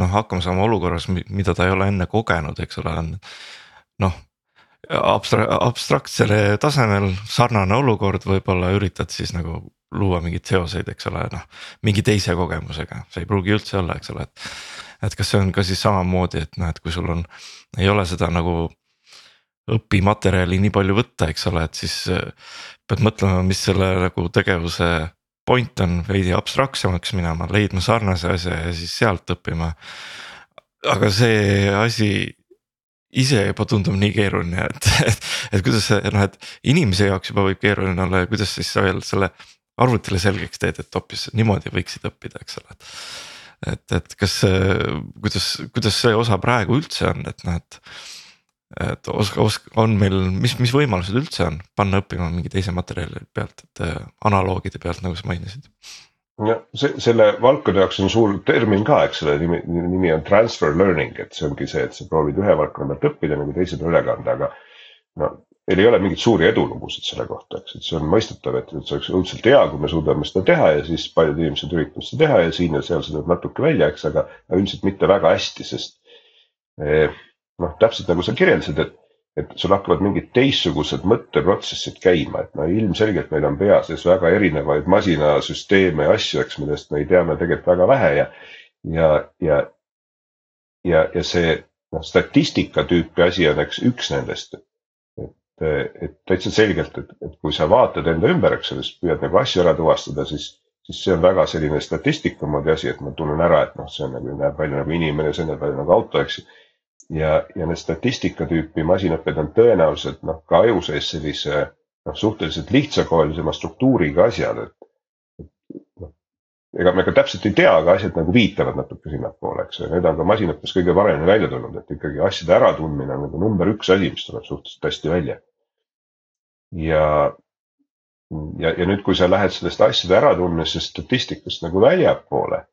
noh hakkama saama olukorras, mida ta ei ole enne kogenud, eks ole, on noh abstra-, abstraktsele tasemel sarnane olukord, võib-olla üritad siis nagu luua mingeid seoseid, eks ole, noh. mingi teise kogemusega, see ei pruugi üldse olla, eks ole, et. et kas see on ka siis samamoodi, et noh, et kui sul on, ei ole seda nagu õpimaterjali nii palju võtta, eks ole, et siis pead mõtlema, mis selle nagu tegevuse point on veidi abstraktsemaks minema, leidma sarnase asja ja siis sealt õppima. aga see asi ise juba tundub nii keeruline, et, et, et kuidas see noh, et inimese jaoks juba võib keeruline olla ja kuidas siis sa veel selle arvutile selgeks teed, et hoopis niimoodi võiksid õppida, eks ole, et, et kas, kuidas, kuidas see osa praegu üldse on, et noh, et et oska, oska, on meil, mis, mis võimalused üldse on panna õppima mingi teise materjali pealt, et äh, analoogide pealt, nagu sa mainisid? jah, see, selle valdkonna jaoks on suur termin ka, eks ole, nimi, nimi on transfer learning, et see ongi see, et sa proovid ühe valdkonna pealt õppida nagu teise peale üle kanda, aga. no meil ei ole mingeid suuri edulugusid selle kohta, eks, et see on mõistetav, et, et see oleks õudselt hea, kui me suudame seda teha ja siis paljud inimesed üritavad seda teha ja siin ja seal see tuleb natuke välja, eks, aga üldiselt mitte väga hästi, sest eh, noh, täpselt nagu sa kirjeldasid, et, et sul hakkavad mingid teistsugused mõtteprotsessid käima, et no ilmselgelt meil on pea sees väga erinevaid masinasüsteeme ja asju, eks, millest me teame tegelikult väga vähe ja, ja, ja, ja, ja see noh, statistika tüüpi asi on, eks, üks nendest. et, et täitsa selgelt, et, et kui sa vaatad enda ümber, eks ole, siis püüad nagu asju ära tuvastada, siis siis see on väga selline statistika moodi asi, et ma tunnen ära, et noh, see on nagu näeb välja nagu inimene, see näeb välja nagu auto, eks ju ja, ja need statistika tüüpi masinõpped on tõenäoliselt noh, ka aju sees sellise noh, suhteliselt lihtsakoelisema struktuuriga asjad, et, et noh. ega me ka täpselt ei tea, aga asjad nagu viitavad natuke sinnapoole, eks ju, need on ka masinõppes kõige paremini välja tulnud, et ikkagi asjade äratundmine on nagu number üks asi, mis tuleb suhteliselt hästi välja. ja, ja, ja nüüd, kui sa lähed sellest asjade äratundmisest statistikast nagu väljapoole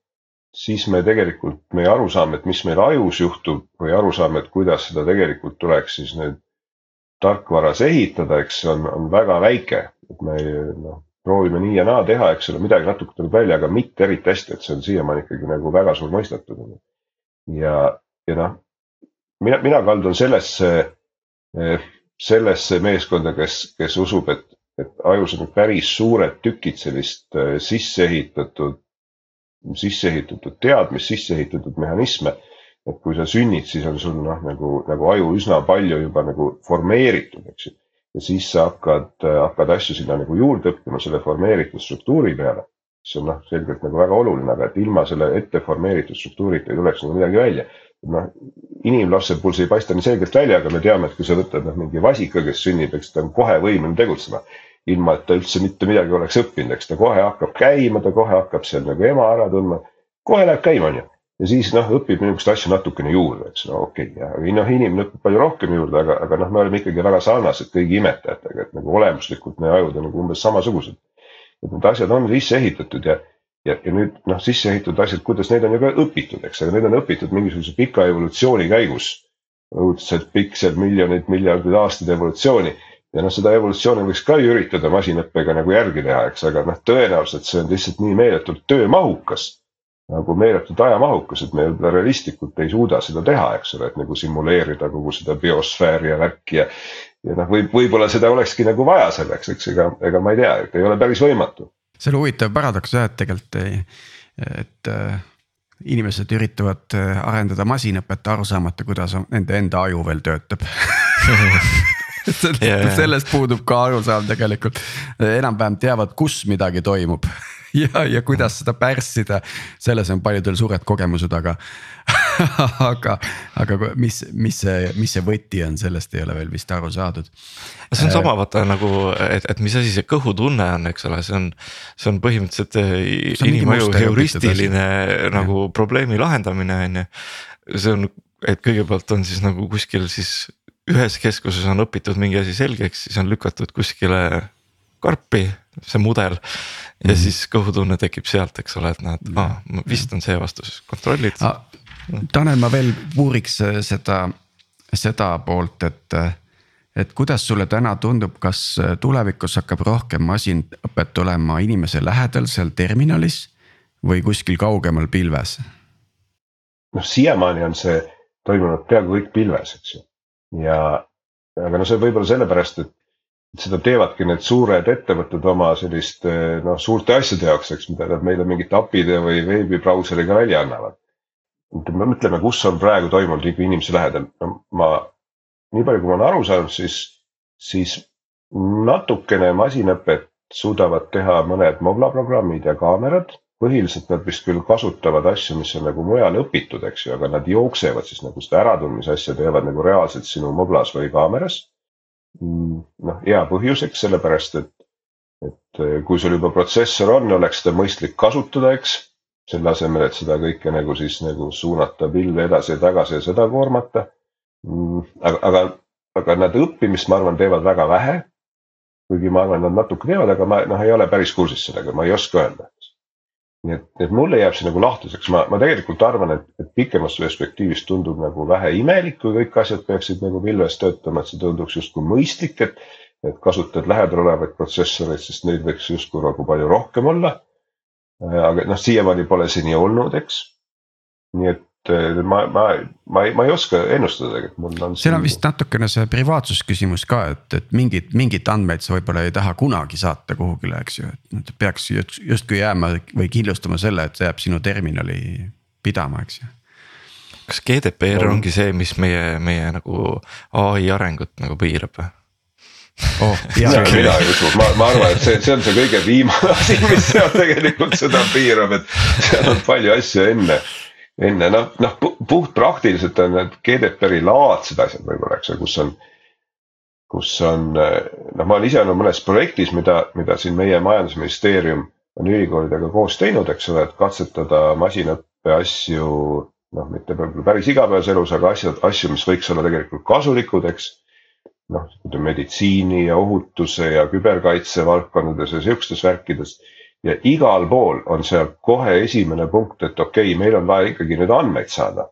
siis me tegelikult, meie arusaam, et mis meil ajus juhtub või arusaam, et kuidas seda tegelikult tuleks siis nüüd tarkvaras ehitada, eks on, on väga väike, et me noh, proovime nii ja naa teha, eks ole, midagi natuke tuleb välja, aga mitte eriti hästi, et see on siiamaani ikkagi nagu väga suur mõistetud. ja, ja noh, mina, mina kaldun sellesse, sellesse meeskonda, kes, kes usub, et, et ajus on päris suured tükid sellist eh, sisse ehitatud teadmist, sisse ehitatud mehhanisme. et kui sa sünnid, siis on sul noh, nagu, nagu aju üsna palju juba nagu formeeritud, eks ju. ja siis sa hakkad, hakkad asju sinna nagu juurde õppima selle formeeritud struktuuri peale. mis on noh, selgelt nagu väga oluline, aga et ilma selle ette formeeritud struktuurita ei tuleks nagu midagi välja. noh, inimlapse puhul see ei paista nii selgelt välja, aga me teame, et kui sa võtad noh, mingi vasika, kes sünnib, eks ta on kohe võimeline tegutsema ilma et ta üldse mitte midagi oleks õppinud, eks ta kohe hakkab käima, ta kohe hakkab seal nagu ema ära tundma. kohe läheb käima, on ju. ja siis noh, õpib niisuguseid asju natukene juurde, eks no okei okay,, ja noh, inimene õpib palju rohkem juurde, aga, aga noh, me oleme ikkagi väga sarnased kõigi imetajatega, et nagu olemuslikult meie ajud on nagu umbes samasugused. et need asjad on sisse ehitatud ja, ja, ja nüüd noh, sisse ehitatud asjad, kuidas neid on ju ka õpitud, eks, aga need on õpitud mingisuguse pika evolutsiooni käigus. õudselt pikk, seal miljonid, miljardid aastaid evolutsiooni ja noh, seda evolutsiooni võiks ka ju üritada masinõppega nagu järgi teha, eks, aga noh, tõenäoliselt see on lihtsalt nii meeletult töömahukas. nagu meeletult ajamahukas, et me realistlikult ei suuda seda teha, eks ole, et nagu simuleerida kogu seda biosfääri ja värki ja. ja noh, võib, võib-olla seda olekski nagu vaja selleks, eks, ega, ega ma ei tea, et ei ole päris võimatu. see on huvitav paradoks jah, et tegelikult ei, et äh, inimesed üritavad äh, arendada masinõpet aru saamata, kuidas nende enda aju veel töötab. sellest puudub ka arusaam tegelikult, enam-vähem teavad, kus midagi toimub ja, ja kuidas seda pärssida, selles on paljudel suured kogemused, aga aga, aga mis, mis see, mis see võti on, sellest ei ole veel vist aru saadud. see on sama vaata nagu, et, et mis asi see kõhutunne on, eks ole, see on, see on põhimõtteliselt eh, inimaju heuristiline nagu ja. probleemi lahendamine on ju. see on, et kõigepealt on siis nagu kuskil siis ühes keskuses on õpitud mingi asi selgeks, siis on lükatud kuskile karpi see mudel. ja mm -hmm. siis kõhutunne tekib sealt, eks ole, et näed ah,, vist on see vastus, kontrollid ah,. Tanel, ma veel uuriks äh, seda, seda poolt, et, äh, et kuidas sulle täna tundub, kas äh, tulevikus hakkab rohkem masinõpet olema inimese lähedal seal terminalis või kuskil kaugemal pilves? noh, siiamaani on see toimunud peaaegu kõik pilves, eks ju ja aga no see võib-olla sellepärast, et seda teevadki need suured ettevõtted oma selliste noh, suurte asjade jaoks, eks, mida nad meile mingite API-de või veebibrauseriga välja annavad. me mõtleme, kus on praegu toimunud ikka inimese lähedal ma nii palju, kui ma olen aru saanud, siis, siis natukene masinõpet suudavad teha mõned Mobla programmid ja kaamerad. Põhiliselt nad vist küll kasutavad asju, mis on nagu mujal õpitud, eks ju, aga nad jooksevad siis nagu seda äratundmise asja teevad nagu reaalselt sinu Moblas või kaameras. Mm, noh, hea põhjuseks, sellepärast et, et eh, kui sul juba protsessor on, oleks seda mõistlik kasutada, eks selle asemel, et seda kõike nagu siis nagu suunata pilve edasi ja tagasi ja seda koormata. Mm, aga, aga, aga nad õppimist, ma arvan, teevad väga vähe. kuigi ma arvan, nad natuke teevad, aga ma noh, ei ole päris kursis sellega, ma ei oska öelda. Nii et, et mulle jääb see nagu lahtiseks, ma, ma tegelikult arvan, et, et pikemas perspektiivis tundub nagu vähe imelik, kui kõik asjad peaksid nagu pilves töötama, et see tunduks justkui mõistlik, et. et kasutad lähedal olevaid protsessoreid, sest neid võiks justkui nagu palju rohkem olla Äh, aga noh, siiamaani pole see nii olnud, eks. nii et ma, ma, ma ei, ma ei oska ennustada tegelikult, mul on. seal on vist natukene see privaatsusküsimus ka, et, et mingid, mingeid andmeid sa võib-olla ei taha kunagi saata kuhugile, eks ju, et nad peaks justkui jääma või kindlustama selle, et see jääb sinu terminali pidama, eks ju kas GDPR on. ongi see, mis meie, meie nagu ai arengut nagu piirab või? oh,. mina ei usu, ma, ma arvan, et see, see on see kõige viimane asi, mis seal tegelikult seda piirab, et seal on palju asju enne. Enne noh, noh puht praktiliselt on need GDPR-i laadsed asjad võib-olla, eks ju, kus on. kus on, noh, ma olen ise olnud mõnes projektis, mida, mida siin meie majandusministeerium on ülikoolidega koos teinud, eks ole, et katsetada masinaõppe asju. noh, mitte päris igapäevases elus, aga asjad, asju, mis võiks olla tegelikult kasulikud, eks noh, meditsiini ja ohutuse ja küberkaitse valdkondades ja sihukestes värkides. Ja igal pool on seal kohe esimene punkt, et okei okay,, meil on vaja ikkagi nüüd andmeid saada.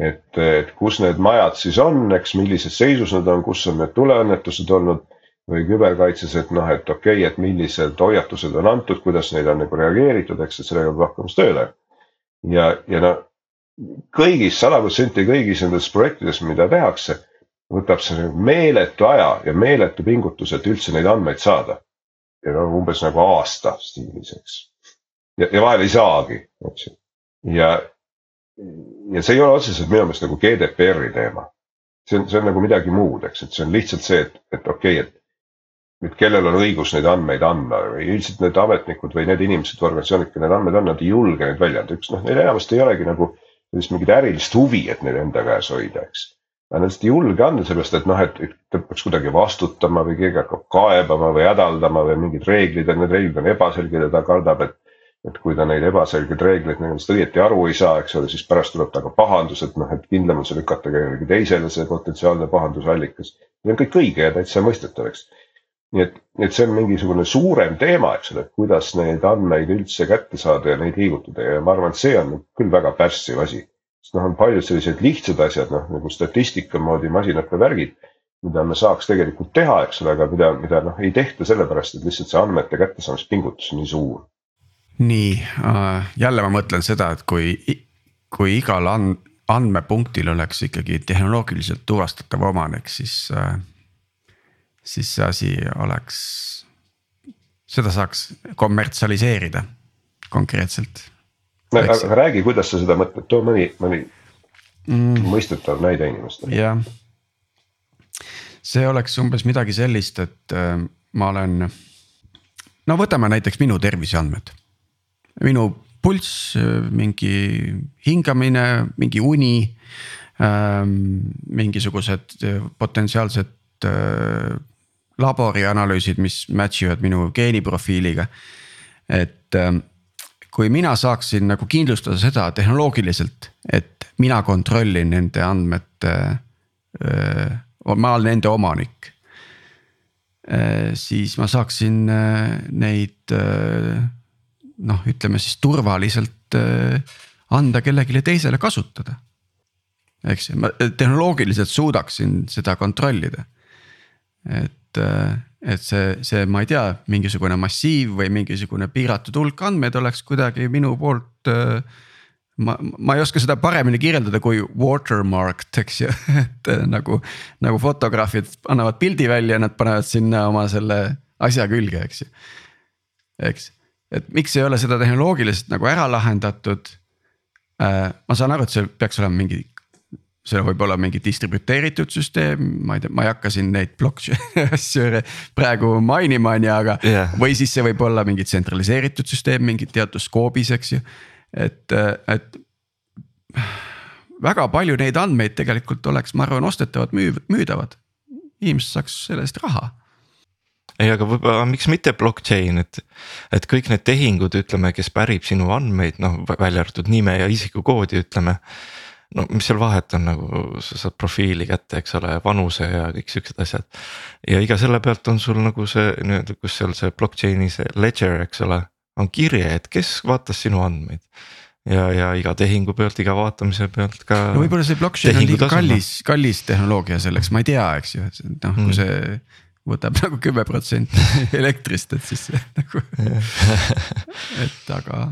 et, et kus need majad siis on, eks, millises seisus nad on, kus on need tuleõnnetused olnud või küberkaitses, et noh, et okei okay,, et millised hoiatused on antud, kuidas neid on nagu reageeritud, eks, et sellega peab hakkama tööle. ja, ja no kõigis, sada protsenti kõigis nendes projektides, mida tehakse võtab see meeletu aja ja meeletu pingutus, et üldse neid andmeid saada. Ja no umbes nagu aasta stiilis, eks. ja, ja vahel ei saagi, eks ju. ja, ja see ei ole otseselt minu meelest nagu GDPR-i teema. see on, see on nagu midagi muud, eks, et see on lihtsalt see, et, et okei okay,, et nüüd kellel on õigus neid andmeid anda või üldiselt need ametnikud või need inimesed või organisatsioonid, kellel andmeid on, nad ei julge neid välja anda, üks noh, neil enamasti ei olegi nagu sellist mingit ärilist huvi, et neid enda käes hoida, eks nad lihtsalt ei julge anda sellest, et noh, et, ta peaks kuidagi vastutama või keegi hakkab kaebama või hädaldama või mingid reeglid, et need reeglid on ebaselged ja ta kardab, et. et kui ta neid ebaselgeid reegleid nendest õieti aru ei saa, eks ole, siis pärast tuleb temaga pahandus, et noh, et kindlam on see lükata kellelegi teisele, see potentsiaalne pahandusallikas. see on kõik õige ja täitsa mõistetav, eks. nii et, et see on mingisugune suurem teema, eks ole, et kuidas neid andmeid üldse kätte saada ja neid liigutada ja ma arvan, et see on küll väga pärssiv asi sest noh, on paljud sellised lihtsad asjad, noh nagu statistika moodi masinate värgid, mida me saaks tegelikult teha, eks ole, aga mida, mida noh ei tehta sellepärast, et lihtsalt see andmete kättesaamise on nii suur. nii äh,, jälle ma mõtlen seda, et kui, kui igal and, andmepunktil oleks ikkagi tehnoloogiliselt tuvastatav omanik, siis äh,, siis see asi oleks, seda saaks kommertsialiseerida konkreetselt aga, räägi, kuidas sa seda mõtled, too mõni, mõni mm. mõistetav näide inimestele. jah, see oleks umbes midagi sellist, et äh, ma olen, no võtame näiteks minu terviseandmed. minu pulss, mingi hingamine, mingi uni ähm,, mingisugused äh, potentsiaalsed äh, laborianalüüsid, mis match ivad minu geeniprofiiliga. et äh, kui mina saaksin nagu kindlustada seda tehnoloogiliselt, et mina kontrollin nende andmete. ma olen nende omanik. siis ma saaksin neid noh, ütleme siis turvaliselt anda kellelegi teisele kasutada. eks ma tehnoloogiliselt suudaksin seda kontrollida. et et see, see, ma ei tea, mingisugune massiiv või mingisugune piiratud hulk andmeid oleks kuidagi minu poolt äh, ma, ma ei oska seda paremini kirjeldada kui watermarked, eks ju, et äh, nagu, nagu fotograafid annavad pildi välja, nad panevad sinna oma selle asja külge, eks ju. eks, et miks ei ole seda tehnoloogiliselt nagu ära lahendatud äh,. ma saan aru, et see peaks olema mingi seal võib olla mingi distributeeritud süsteem, ma ei tea, ma ei hakka siin neid blockchain'i asju praegu mainima, on ju, aga yeah.. või siis see võib olla mingi tsentraliseeritud süsteem mingi teatud skoobis, eks ju, et, et. väga palju neid andmeid tegelikult oleks, ma arvan, ostetavad, müüdavad, inimesed saaks selle eest raha. Ei, aga võib-olla miks mitte blockchain, et, et kõik need tehingud, ütleme, kes pärib sinu andmeid, noh välja arvatud nime ja isikukoodi, ütleme no mis seal vahet on nagu sa saad profiili kätte, eks ole, vanuse ja kõik siuksed asjad. ja iga selle pealt on sul nagu see nii-öelda, kus seal see blockchain'i see ledger, eks ole, on kirje, et kes vaatas sinu andmeid. ja, ja iga tehingu pealt, iga vaatamise pealt ka. no võib-olla see blockchain on liiga kallis, kallis tehnoloogia selleks, ma ei tea, eks ju, noh kui mm. see võtab nagu kümme protsenti elektrist, et siis nagu et aga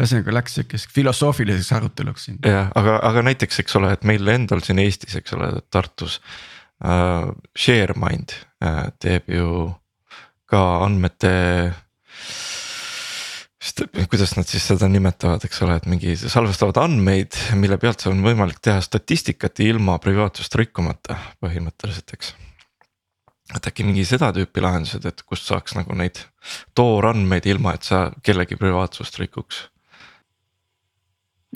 ühesõnaga läks sihukeseks filosoofiliseks aruteluks siin. jah, aga, aga näiteks, eks ole, et meil endal siin Eestis, eks ole, Tartus uh,. ShareMind uh, teeb ju ka andmete. kuidas nad siis seda nimetavad, eks ole, et mingi salvestavad andmeid, mille pealt on võimalik teha statistikat ilma privaatsust rikkumata põhimõtteliselt, eks et äkki mingi seda tüüpi lahendused, et kust saaks nagu neid toorandmeid ilma, et sa kellegi privaatsust rikuks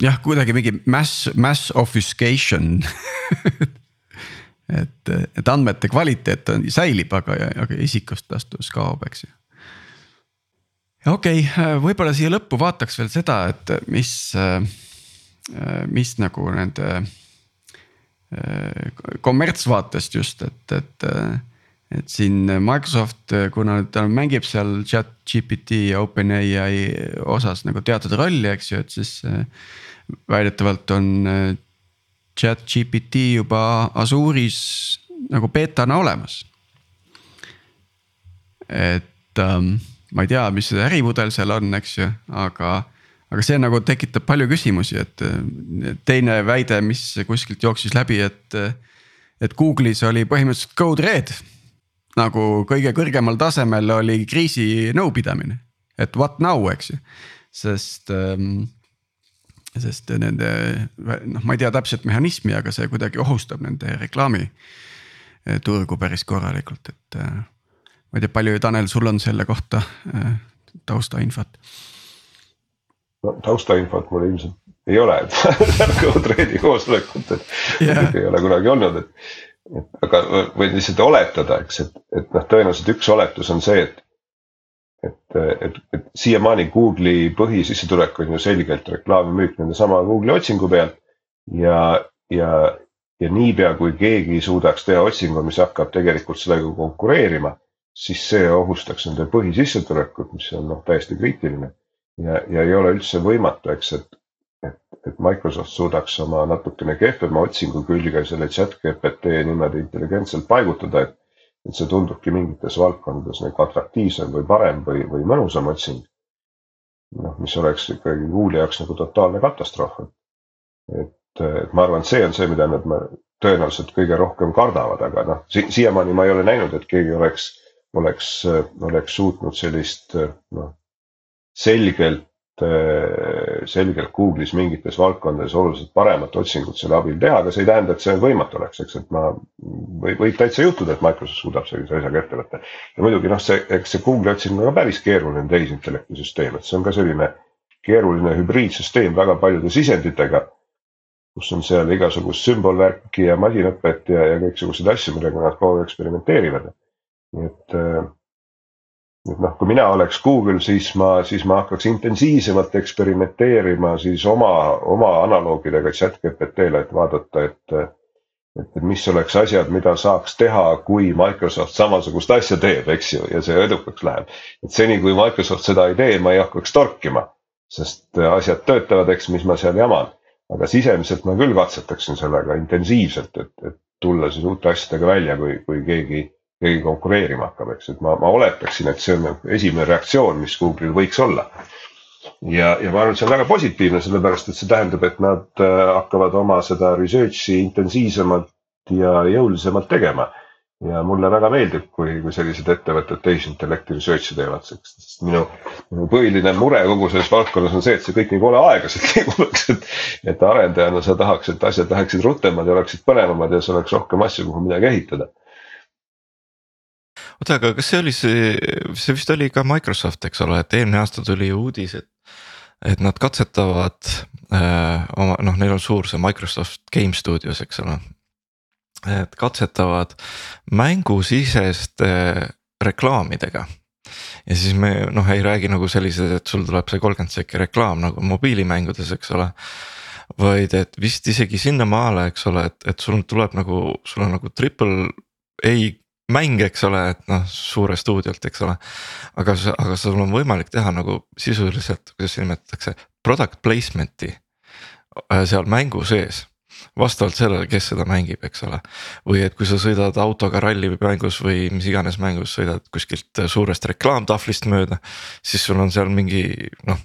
jah, kuidagi mingi mass, mass obfuscation et, et andmete kvaliteet on, säilib, aga, aga isikustlastus kaob, eks ju. okei okay,, võib-olla siia lõppu vaataks veel seda, et mis, mis nagu nende kommertsvaatest just, et, et et siin Microsoft, kuna ta mängib seal chat GPT ja OpenAI osas nagu teatud rolli, eks ju, et siis väidetavalt on äh, chat GPT juba Azure'is nagu beetana olemas. et ähm, ma ei tea, mis see ärimudel seal on, eks ju, aga, aga see nagu tekitab palju küsimusi, et äh, teine väide, mis kuskilt jooksis läbi, et. et Google'is oli põhimõtteliselt code red nagu kõige kõrgemal tasemel oli kriisi nõupidamine, et what now, eks ju, sest ähm, sest nende noh, ma ei tea täpset mehhanismi, aga see kuidagi ohustab nende reklaamiturgu päris korralikult, et. Äh, ma ei tea, palju Tanel, sul on selle kohta äh, taustainfot? no taustainfot mul ilmselt ei ole, et Code-Readi koosolekut, et yeah. ei ole kunagi olnud, et. Aga võin lihtsalt oletada, eks, et, et noh, tõenäoliselt üks oletus on see, et et, et, et siiamaani Google'i põhisissetulek on ju selgelt reklaamimüük nendesama Google'i otsingu pealt. ja, ja, ja niipea kui keegi suudaks teha otsingu, mis hakkab tegelikult sellega konkureerima, siis see ohustaks nende põhisissetulekut, mis on noh, täiesti kriitiline. ja, ja ei ole üldse võimatu, eks, et, et, et Microsoft suudaks oma natukene kehvema otsingu külge selle chat GPT niimoodi intelligentselt paigutada, et et see tundubki mingites valdkondades nagu atraktiivsem või parem või, või mõnusam otsing. noh, mis oleks ikkagi Google'i jaoks nagu totaalne katastroof. et, et ma arvan, et see on see, mida nad tõenäoliselt kõige rohkem kardavad, aga noh si, siiamaani ma ei ole näinud, et keegi oleks, oleks, oleks suutnud sellist noh, selgelt selgelt Google'is mingites valdkondades oluliselt paremat otsingut selle abil teha, aga see ei tähenda, et see võimatu oleks, eks, et ma. võib, võib täitsa juhtuda, et Microsoft suudab sellise asjaga ette võtta. ja muidugi noh, see, eks see Google'i otsing on ka päris keeruline tehisintellekti süsteem, et see on ka selline keeruline hübriidsüsteem väga paljude sisenditega. kus on seal igasugust sümbolvärki ja masinõpet ja, ja kõiksuguseid asju, millega nad kogu aeg eksperimenteerivad. nii et äh, et noh, kui mina oleks Google, siis ma, siis ma hakkaks intensiivsemalt eksperimenteerima siis oma, oma analoogidega chat GPT-le, et vaadata, et. et mis oleks asjad, mida saaks teha, kui Microsoft samasugust asja teeb, eks ju, ja see edukaks läheb. et seni, kui Microsoft seda ei tee, ma ei hakkaks torkima, sest asjad töötavad, eks, mis ma seal jaman. aga sisemiselt ma küll katsetaksin sellega intensiivselt, et, et tulla siis uute asjadega välja, kui, kui keegi keegi konkureerima hakkab, eks, et ma, ma oletaksin, et see on nagu esimene reaktsioon, mis Google'il võiks olla. ja, ja ma arvan, et see on väga positiivne, sellepärast et see tähendab, et nad äh, hakkavad oma seda research'i intensiivsemalt ja jõulisemalt tegema. ja mulle väga meeldib, kui, kui sellised ettevõtted tehisintellekti research'i teevad, sest minu, minu põhiline mure kogu selles valdkonnas on see, et see kõik nii kole aeglaselt liiguks, et. et arendajana sa tahaks, et asjad läheksid rutemad ja oleksid põnevamad ja siis oleks rohkem asju, kuhu midagi ehitada. Oota, aga kas see oli see, see vist oli ka Microsoft, eks ole, et eelmine aasta tuli uudis, et. et nad katsetavad äh, oma, noh, neil on suur see Microsoft Game Studios, eks ole et katsetavad mängusiseste reklaamidega. ja siis me noh, ei räägi nagu sellised, et sul tuleb see kolmkümmend sekki reklaam nagu mobiilimängudes, eks ole. vaid et vist isegi sinnamaale, eks ole, et, et sul tuleb nagu, sul on nagu triple A mäng, eks ole, et noh, suure stuudiolt, eks ole. aga, aga sul on võimalik teha nagu sisuliselt, kuidas nimetatakse, product placement'i äh, seal mängu sees vastavalt sellele, kes seda mängib, eks ole. või et kui sa sõidad autoga rallimängus või mis iganes mängus sõidad kuskilt suurest reklaamtahvlist mööda, siis sul on seal mingi noh,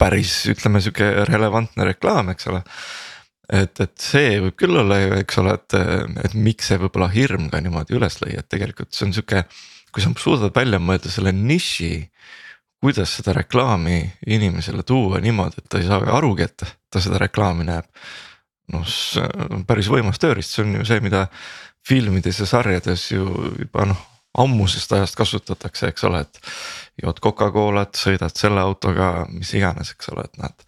päris ütleme sihuke relevantne reklaam, eks ole et, et see võib küll olla ju, eks ole, et, et miks see võib-olla hirm ka niimoodi üles lõi, et tegelikult see on sihuke. kui sa suudad välja mõelda selle niši, kuidas seda reklaami inimesele tuua niimoodi, et ta ei saa arugi, et ta seda reklaami näeb noh, see on päris võimas tööriist, see on ju see, mida filmides ja sarjades ju juba noh ammusest ajast kasutatakse, eks ole, et. jood Coca-Colat, sõidad selle autoga, mis iganes, eks ole, et näed.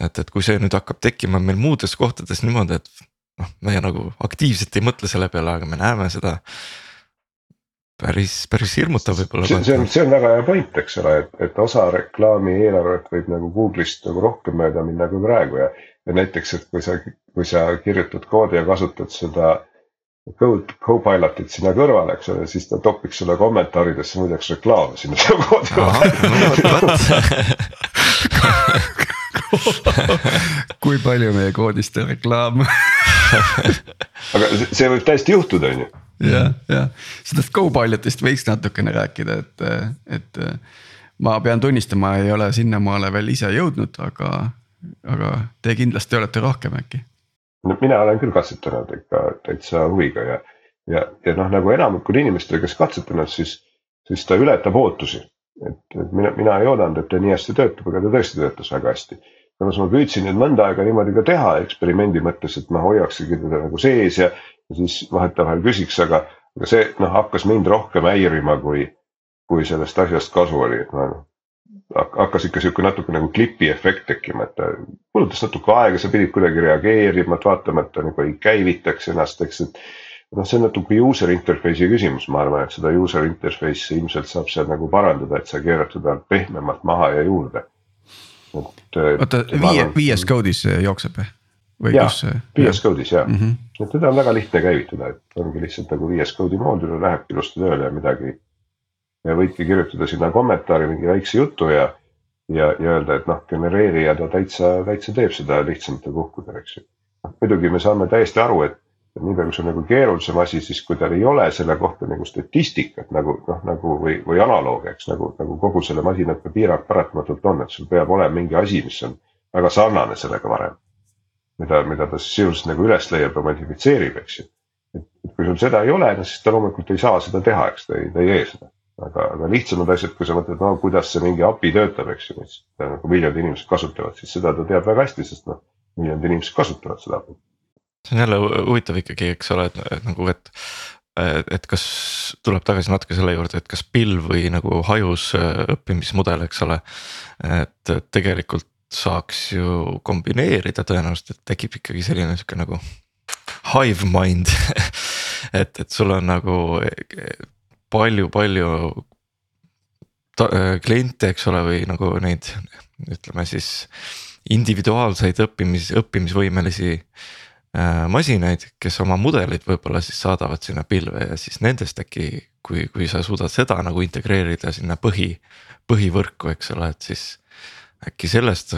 Et, et kui see nüüd hakkab tekkima meil muudes kohtades niimoodi, et noh, meie nagu aktiivselt ei mõtle selle peale, aga me näeme seda. päris, päris hirmutav võib-olla. see, on, see on väga hea point, eks ole, et, et osa reklaami eelarvet võib nagu Google'ist nagu rohkem mööda minna kui praegu ja ja näiteks, et kui sa, kui sa kirjutad koodi ja kasutad seda code Copilotit sinna kõrvale, eks ole, siis ta topiks sulle kommentaaridesse muideks reklaame sinna koodi vahele. kui palju meie koodist on reklaam aga see võib täiesti juhtuda, on ju. jah, jah, sellest Copilotist võiks natukene rääkida, et, et ma pean tunnistama, ei ole sinnamaale veel ise jõudnud, aga aga te kindlasti olete rohkem äkki? no mina olen küll katsetanud ikka täitsa huviga ja, ja, ja noh, nagu enamikul inimestel, kes katsetanud, siis, siis ta ületab ootusi. Et, et mina, mina ei oodanud, et ta nii hästi töötab, aga ta tõesti töötas väga hästi. samas ma püüdsin nüüd mõnda aega niimoodi ka teha eksperimendi mõttes, et ma hoiaksigi teda nagu sees ja, ja siis vahetevahel küsiks, aga, aga see noh, hakkas mind rohkem häirima, kui, kui sellest asjast kasu oli, et ma hakkas ikka sihuke natuke nagu klipi efekt tekkima, et ta kulutas natuke aega, sa pidid kuidagi reageerima, et vaatama, et ta nagu ei käivitaks ennast, eks, et. Noh, see on natuke user interface'i küsimus, ma arvan, et seda user interface'i ilmselt saab seal nagu parandada, et sa keerad seda pehmemalt maha ja juurde. oota, viie, viies code'is jookseb või? jah, VS Code'is jah mm, -hmm. et teda on väga lihtne käivitada, et ongi lihtsalt nagu VS Code'i moodul ja lähebki ilusti tööle ja midagi ja võidki kirjutada sinna kommentaari mingi väikse jutu ja, ja, ja öelda, et noh, genereerija ta täitsa, täitsa teeb seda lihtsamatel puhkudel, eks ju. noh, muidugi me saame täiesti aru, et, et nii palju, kui see on nagu keerulisem asi, siis kui tal ei ole selle kohta nagu statistikat nagu noh, nagu või, või analoogi, eks nagu, nagu kogu selle masinõppe piirang paratamatult on, et sul peab olema mingi asi, mis on väga sarnane sellega varem. mida, mida ta sisuliselt nagu üles leiab ja modifitseerib, eks ju. et kui sul seda ei ole, no siis ta loomulikult ei saa seda teha, eks ta ei, ta ei tee seda aga, aga lihtsamad asjad, kui sa mõtled, no kuidas see mingi API töötab, eks ju, mis nagu miljonid inimesed kasutavad, siis seda ta teab väga hästi, sest noh, miljonid inimesed kasutavad seda API. See on jälle huvitav ikkagi, eks ole, et, nagu, et et kas tuleb tagasi natuke selle juurde, et kas pilv või nagu hajus äh, õppimismudel, eks ole. et tegelikult saaks ju kombineerida tõenäoliselt, et tekib ikkagi selline sihuke nagu hive mind et, et sul on nagu palju-palju äh, kliente, eks ole, või nagu neid ütleme siis individuaalseid õppimis, õppimisvõimelisi masinaid, kes oma mudelid võib-olla siis saadavad sinna pilve ja siis nendest äkki, kui, kui sa suudad seda nagu integreerida sinna põhi, põhivõrku, eks ole, et siis äkki sellest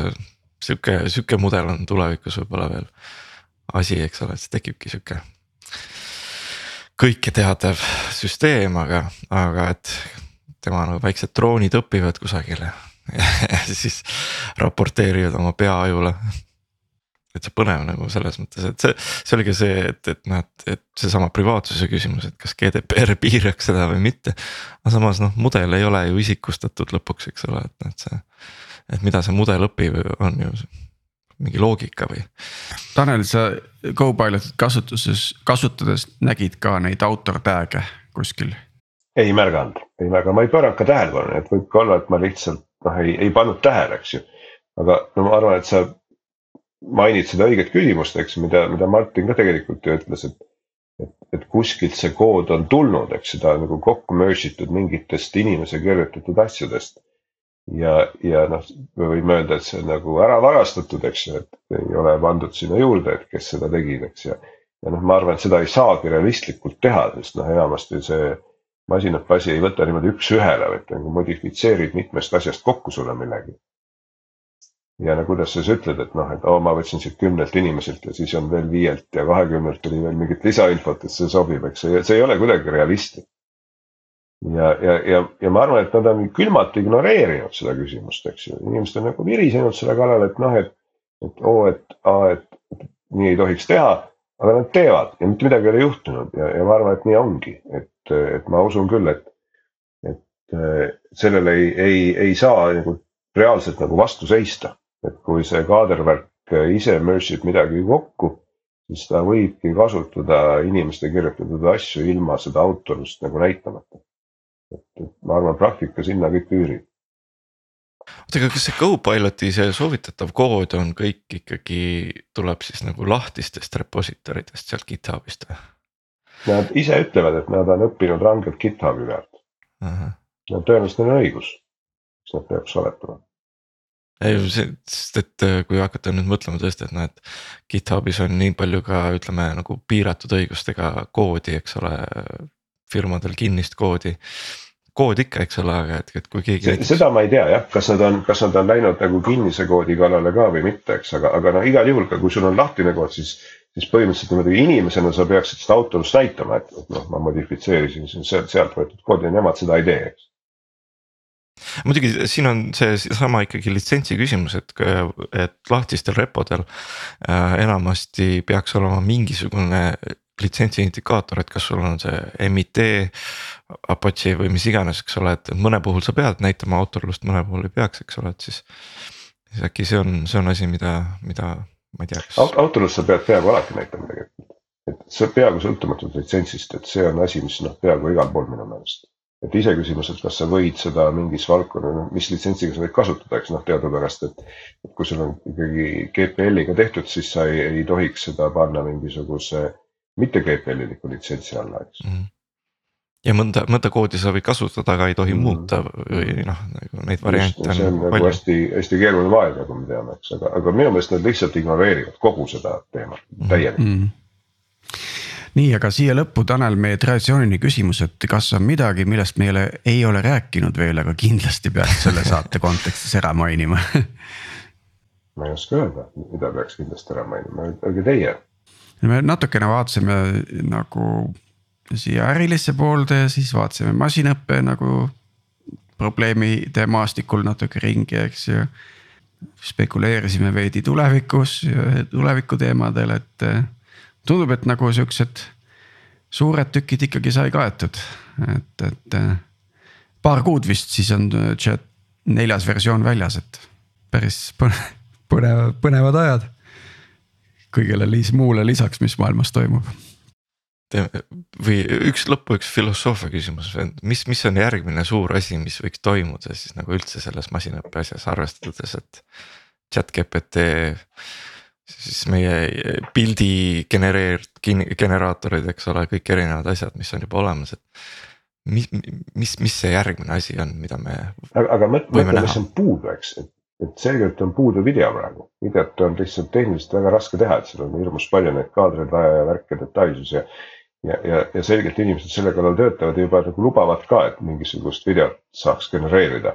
sihuke, sihuke mudel on tulevikus võib-olla veel asi, eks ole, et siis tekibki sihuke kõike teadev süsteem, aga, aga et tema nagu väiksed droonid õpivad kusagile ja siis raporteerivad oma peaajule. Täitsa põnev nagu selles mõttes, et see, see oligi see, et, et noh, et, et seesama privaatsuse küsimus, et kas GDPR piiraks seda või mitte. aga samas noh, mudel ei ole ju isikustatud lõpuks, eks ole, et noh, et see, et mida see mudel õpib, on ju mingi loogika või? Tanel, sa Copilotit kasutuses, kasutades nägid ka neid autor tag'e kuskil? ei märganud, ei märganud, ma ei pööranud ka tähelepanu, et võib ka olla, et ma lihtsalt noh, ei, ei pannud tähele, eks ju. aga no ma arvan, et sa mainid seda õiget küsimust, eks, mida, mida Martin ka tegelikult ju ütles, et. et, et kuskilt see kood on tulnud, eks seda nagu kokku merge itud mingitest inimese kirjutatud asjadest. ja, ja noh, me võime öelda, et see on nagu ära varastatud, eks ju, et ei ole pandud sinna juurde, et kes seda tegid, eks ja. ja noh, ma arvan, et seda ei saagi realistlikult teha, sest noh, enamasti see masinate asi ei võta niimoodi üks-ühele, vaid ta nagu modifitseerib mitmest asjast kokku sulle millegi ja no kuidas sa siis ütled, et noh, et oo, ma võtsin siit kümnelt inimeselt ja siis on veel viielt ja kahekümnelt tuli veel mingit lisainfot, et see sobib, eks see, see ei ole kuidagi realistlik. ja, ja, ja, ja ma arvan, et nad on külmalt ignoreerinud seda küsimust, eks ju, inimesed on nagu virisenud selle kallal, et noh, et. et oo, et aa, et, nii ei tohiks teha, aga nad teevad ja mitte midagi ei ole juhtunud ja, ja ma arvan, et nii ongi, et, et ma usun küll, et. et sellele ei, ei, ei saa nagu reaalselt nagu vastu seista et kui see kaadervärk ise merge ib midagi kokku, siis ta võibki kasutada inimeste kirjutatud asju ilma seda autorust nagu näitamata. et, et ma arvan, praktika sinna kõik üürib. oota, aga kas see Copiloti see soovitatav kood on kõik ikkagi, tuleb siis nagu lahtistest repository dest sealt GitHubist või? Nad ise ütlevad, et nad on õppinud rangelt GitHubi pealt. no tõenäoliselt neil on õigus, eks nad peaks oletama ei, sest et äh, kui hakata nüüd mõtlema tõesti, et noh, et GitHubis on nii palju ka ütleme nagu piiratud õigustega koodi, eks ole. firmadel kinnist koodi, kood ikka, eks ole, aga et, et kui keegi. Näiteks... seda ma ei tea jah, kas nad on, kas nad on läinud nagu kinnise koodi kallale ka või mitte, eks, aga, aga noh, igal juhul ka kui sul on lahtine kood, siis. siis põhimõtteliselt niimoodi inimesena sa peaksid seda autorust näitama, et, et noh, ma modifitseerisin sealt, sealt võetud koodi ja nemad seda ei tee, eks muidugi siin on seesama ikkagi litsentsi küsimus, et, et lahtistel repodel äh, enamasti peaks olema mingisugune litsentsi indikaator, et kas sul on see MIT, Apache või mis iganes, eks ole, et mõne puhul sa pead näitama autorlust, mõne puhul ei peaks, eks ole, et siis. siis äkki see on, see on asi, mida, mida ma ei tea kas.... autorlust sa pead peaaegu alati näitama tegelikult, et see peaaegu sõltumatult litsentsist, et see on asi, mis noh, peaaegu igal pool minu meelest et iseküsimus, et kas sa võid seda mingis valdkonnas, mis litsentsiga sa võid kasutada, eks noh, teadupärast, et. et kui sul on ikkagi GPL-iga tehtud, siis sa ei, ei tohiks seda panna mingisuguse mitte GPL-iliku litsentsi alla, eks mm. -hmm ja mõnda, mõnda koodi sa võid kasutada, aga ei tohi mm. muuta või noh, nagu neid variante on. see on nagu hästi, hästi keeruline maailm, nagu me teame, eks, aga, aga minu meelest nad lihtsalt ignoreerivad kogu seda teemat mm. täielikult mm nii, aga siia lõppu, Tanel, meie traditsiooniline küsimus, et kas on midagi, millest me ei ole, ei ole rääkinud veel, aga kindlasti peaks selle saate kontekstis ära mainima ma ei oska öelda, mida peaks kindlasti ära mainima, öelge teie. me natukene vaatasime nagu siia ärilisse poolde ja siis vaatasime masinõppe nagu probleemide maastikul natuke ringi, eks ju. spekuleerisime veidi tulevikus, tuleviku teemadel, et tundub, et nagu siuksed suured tükid ikkagi sai kaetud, et, et äh, paar kuud vist, siis on chat neljas versioon väljas, et päris põnev, põnevad ajad. kõigele lis, muule lisaks, mis maailmas toimub. või üks lõppu üks filosoofia küsimus, mis, mis on järgmine suur asi, mis võiks toimuda siis nagu üldse selles masinõppe asjas, arvestades, et chat GPT siis meie pildi genereer-, generaatorid, eks ole, kõik erinevad asjad, mis on juba olemas, et. mis, mis, mis see järgmine asi on, mida me. aga, aga mõtle, mis on puudu, eks, et, et selgelt on puudu video praegu, videot on lihtsalt tehniliselt väga raske teha, et seal on hirmus palju neid kaadreid vaja ja värke, detailsus ja. ja, ja, ja selgelt inimesed selle kallal töötavad ja juba nagu lubavad ka, et mingisugust videot saaks genereerida.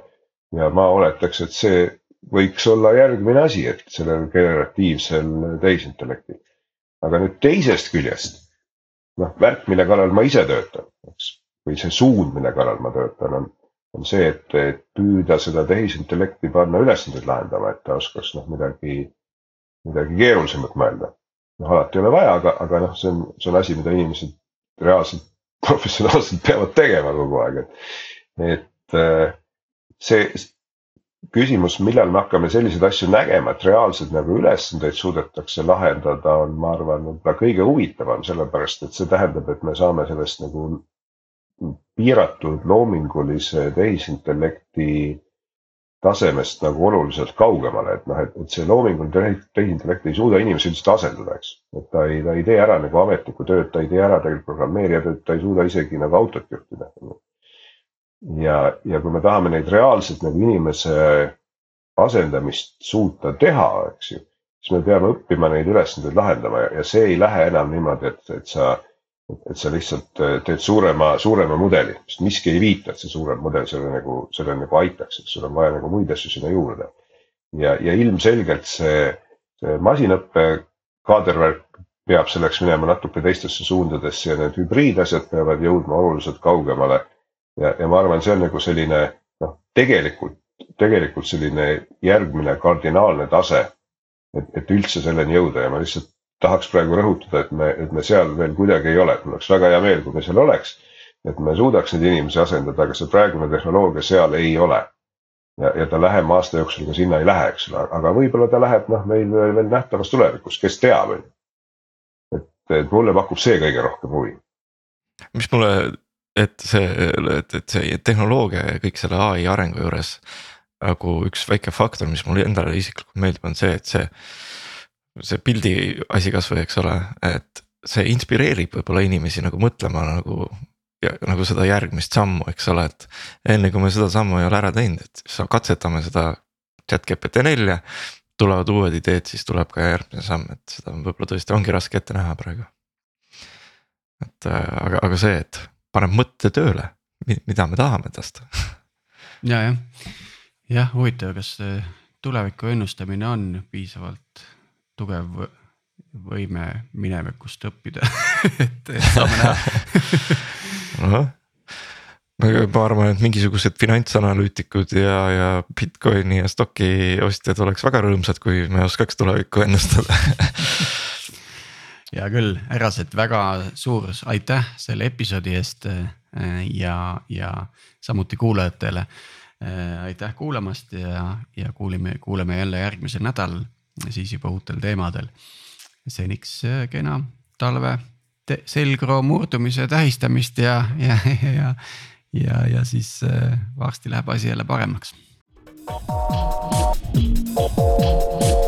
ja ma oletaks, et see võiks olla järgmine asi, et sellel generatiivsel tehisintellektil. aga nüüd teisest küljest noh, värk, mille kallal ma ise töötan, eks, või see suund, mille kallal ma töötan, on, on see, et, et püüda seda tehisintellekti panna ülesandeid lahendama, et ta oskaks noh midagi, midagi keerulisemat mõelda. noh, alati ei ole vaja, aga, aga noh, see on, see on asi, mida inimesed reaalselt professionaalselt peavad tegema kogu aeg, et, et äh, see küsimus, millal me hakkame selliseid asju nägema, et reaalselt nagu ülesandeid suudetakse lahendada, on, ma arvan, võib-olla kõige huvitavam, sellepärast et see tähendab, et me saame sellest nagu piiratud loomingulise tehisintellekti tasemest nagu oluliselt kaugemale, et noh, et, et see loominguline tehisintellekt ei suuda inimesi üldiselt asendada, eks. et ta ei, ta ei tee ära nagu ametlikku tööd, ta ei tee ära tegelikult programmeerija tööd, ta ei suuda isegi nagu autot juhtida. Ja, ja kui me tahame neid reaalselt nagu inimese asendamist suuta teha, eks ju, siis me peame õppima neid ülesandeid lahendama ja, ja see ei lähe enam niimoodi, et, et sa et sa lihtsalt äh, teed suurema, suurema mudeli, sest miski ei viita, et see suurem mudel selle nagu, selle nagu aitaks, et sul on vaja nagu muid asju sinna juurde. ja, ja ilmselgelt see, see masinõppe kaadervärk peab selleks minema natuke teistesse suundadesse ja need hübriidasjad peavad jõudma oluliselt kaugemale. Ja, ja ma arvan, see on nagu selline noh, tegelikult, tegelikult selline järgmine kardinaalne tase. et, et üldse selleni jõuda ja ma lihtsalt tahaks praegu rõhutada, et me, et me seal veel kuidagi ei ole, et mul oleks väga hea meel, kui me seal oleks. et me suudaks neid inimesi asendada, aga see praegune tehnoloogia seal ei ole. ja, ja ta lähema aasta jooksul ka sinna ei lähe, eks ole, aga võib-olla ta läheb noh, meil veel nähtavas tulevikus, kes teab, on ju. et, et mulle pakub see kõige rohkem huvi. mis mulle, et see, et, et see tehnoloogia ja kõik selle ai arengu juures nagu üks väike faktor, mis mulle endale isiklikult meeldib, on see, et see see pildi asi kasvõi, eks ole, et see inspireerib võib-olla inimesi nagu mõtlema nagu. Ja, nagu seda järgmist sammu, eks ole, et enne kui me seda sammu ei ole ära teinud, et katsetame seda chat GPT nelja. tulevad uued ideed, siis tuleb ka järgmine samm, et seda võib-olla tõesti ongi raske ette näha praegu. et äh, aga, aga see, et paneb mõtte tööle, mida me tahame tast. ja, jah, jah, huvitav, kas tuleviku ennustamine on piisavalt tugev võime minevikust õppida? Et, saame näha. Ma arvan, et mingisugused finantsanalüütikud ja, ja Bitcoini ja stokki ostjad oleks väga rõõmsad, kui me oskaks tulevikku ennustada hea küll, härrased, väga suur aitäh selle episoodi eest ja, ja samuti kuulajatele. aitäh kuulamast ja, ja kuulime, kuuleme jälle järgmisel nädalal siis juba uutel teemadel. seniks äh, kena talve selgroo murdumise tähistamist ja, ja, ja, ja, ja siis äh, varsti läheb asi jälle paremaks. thank you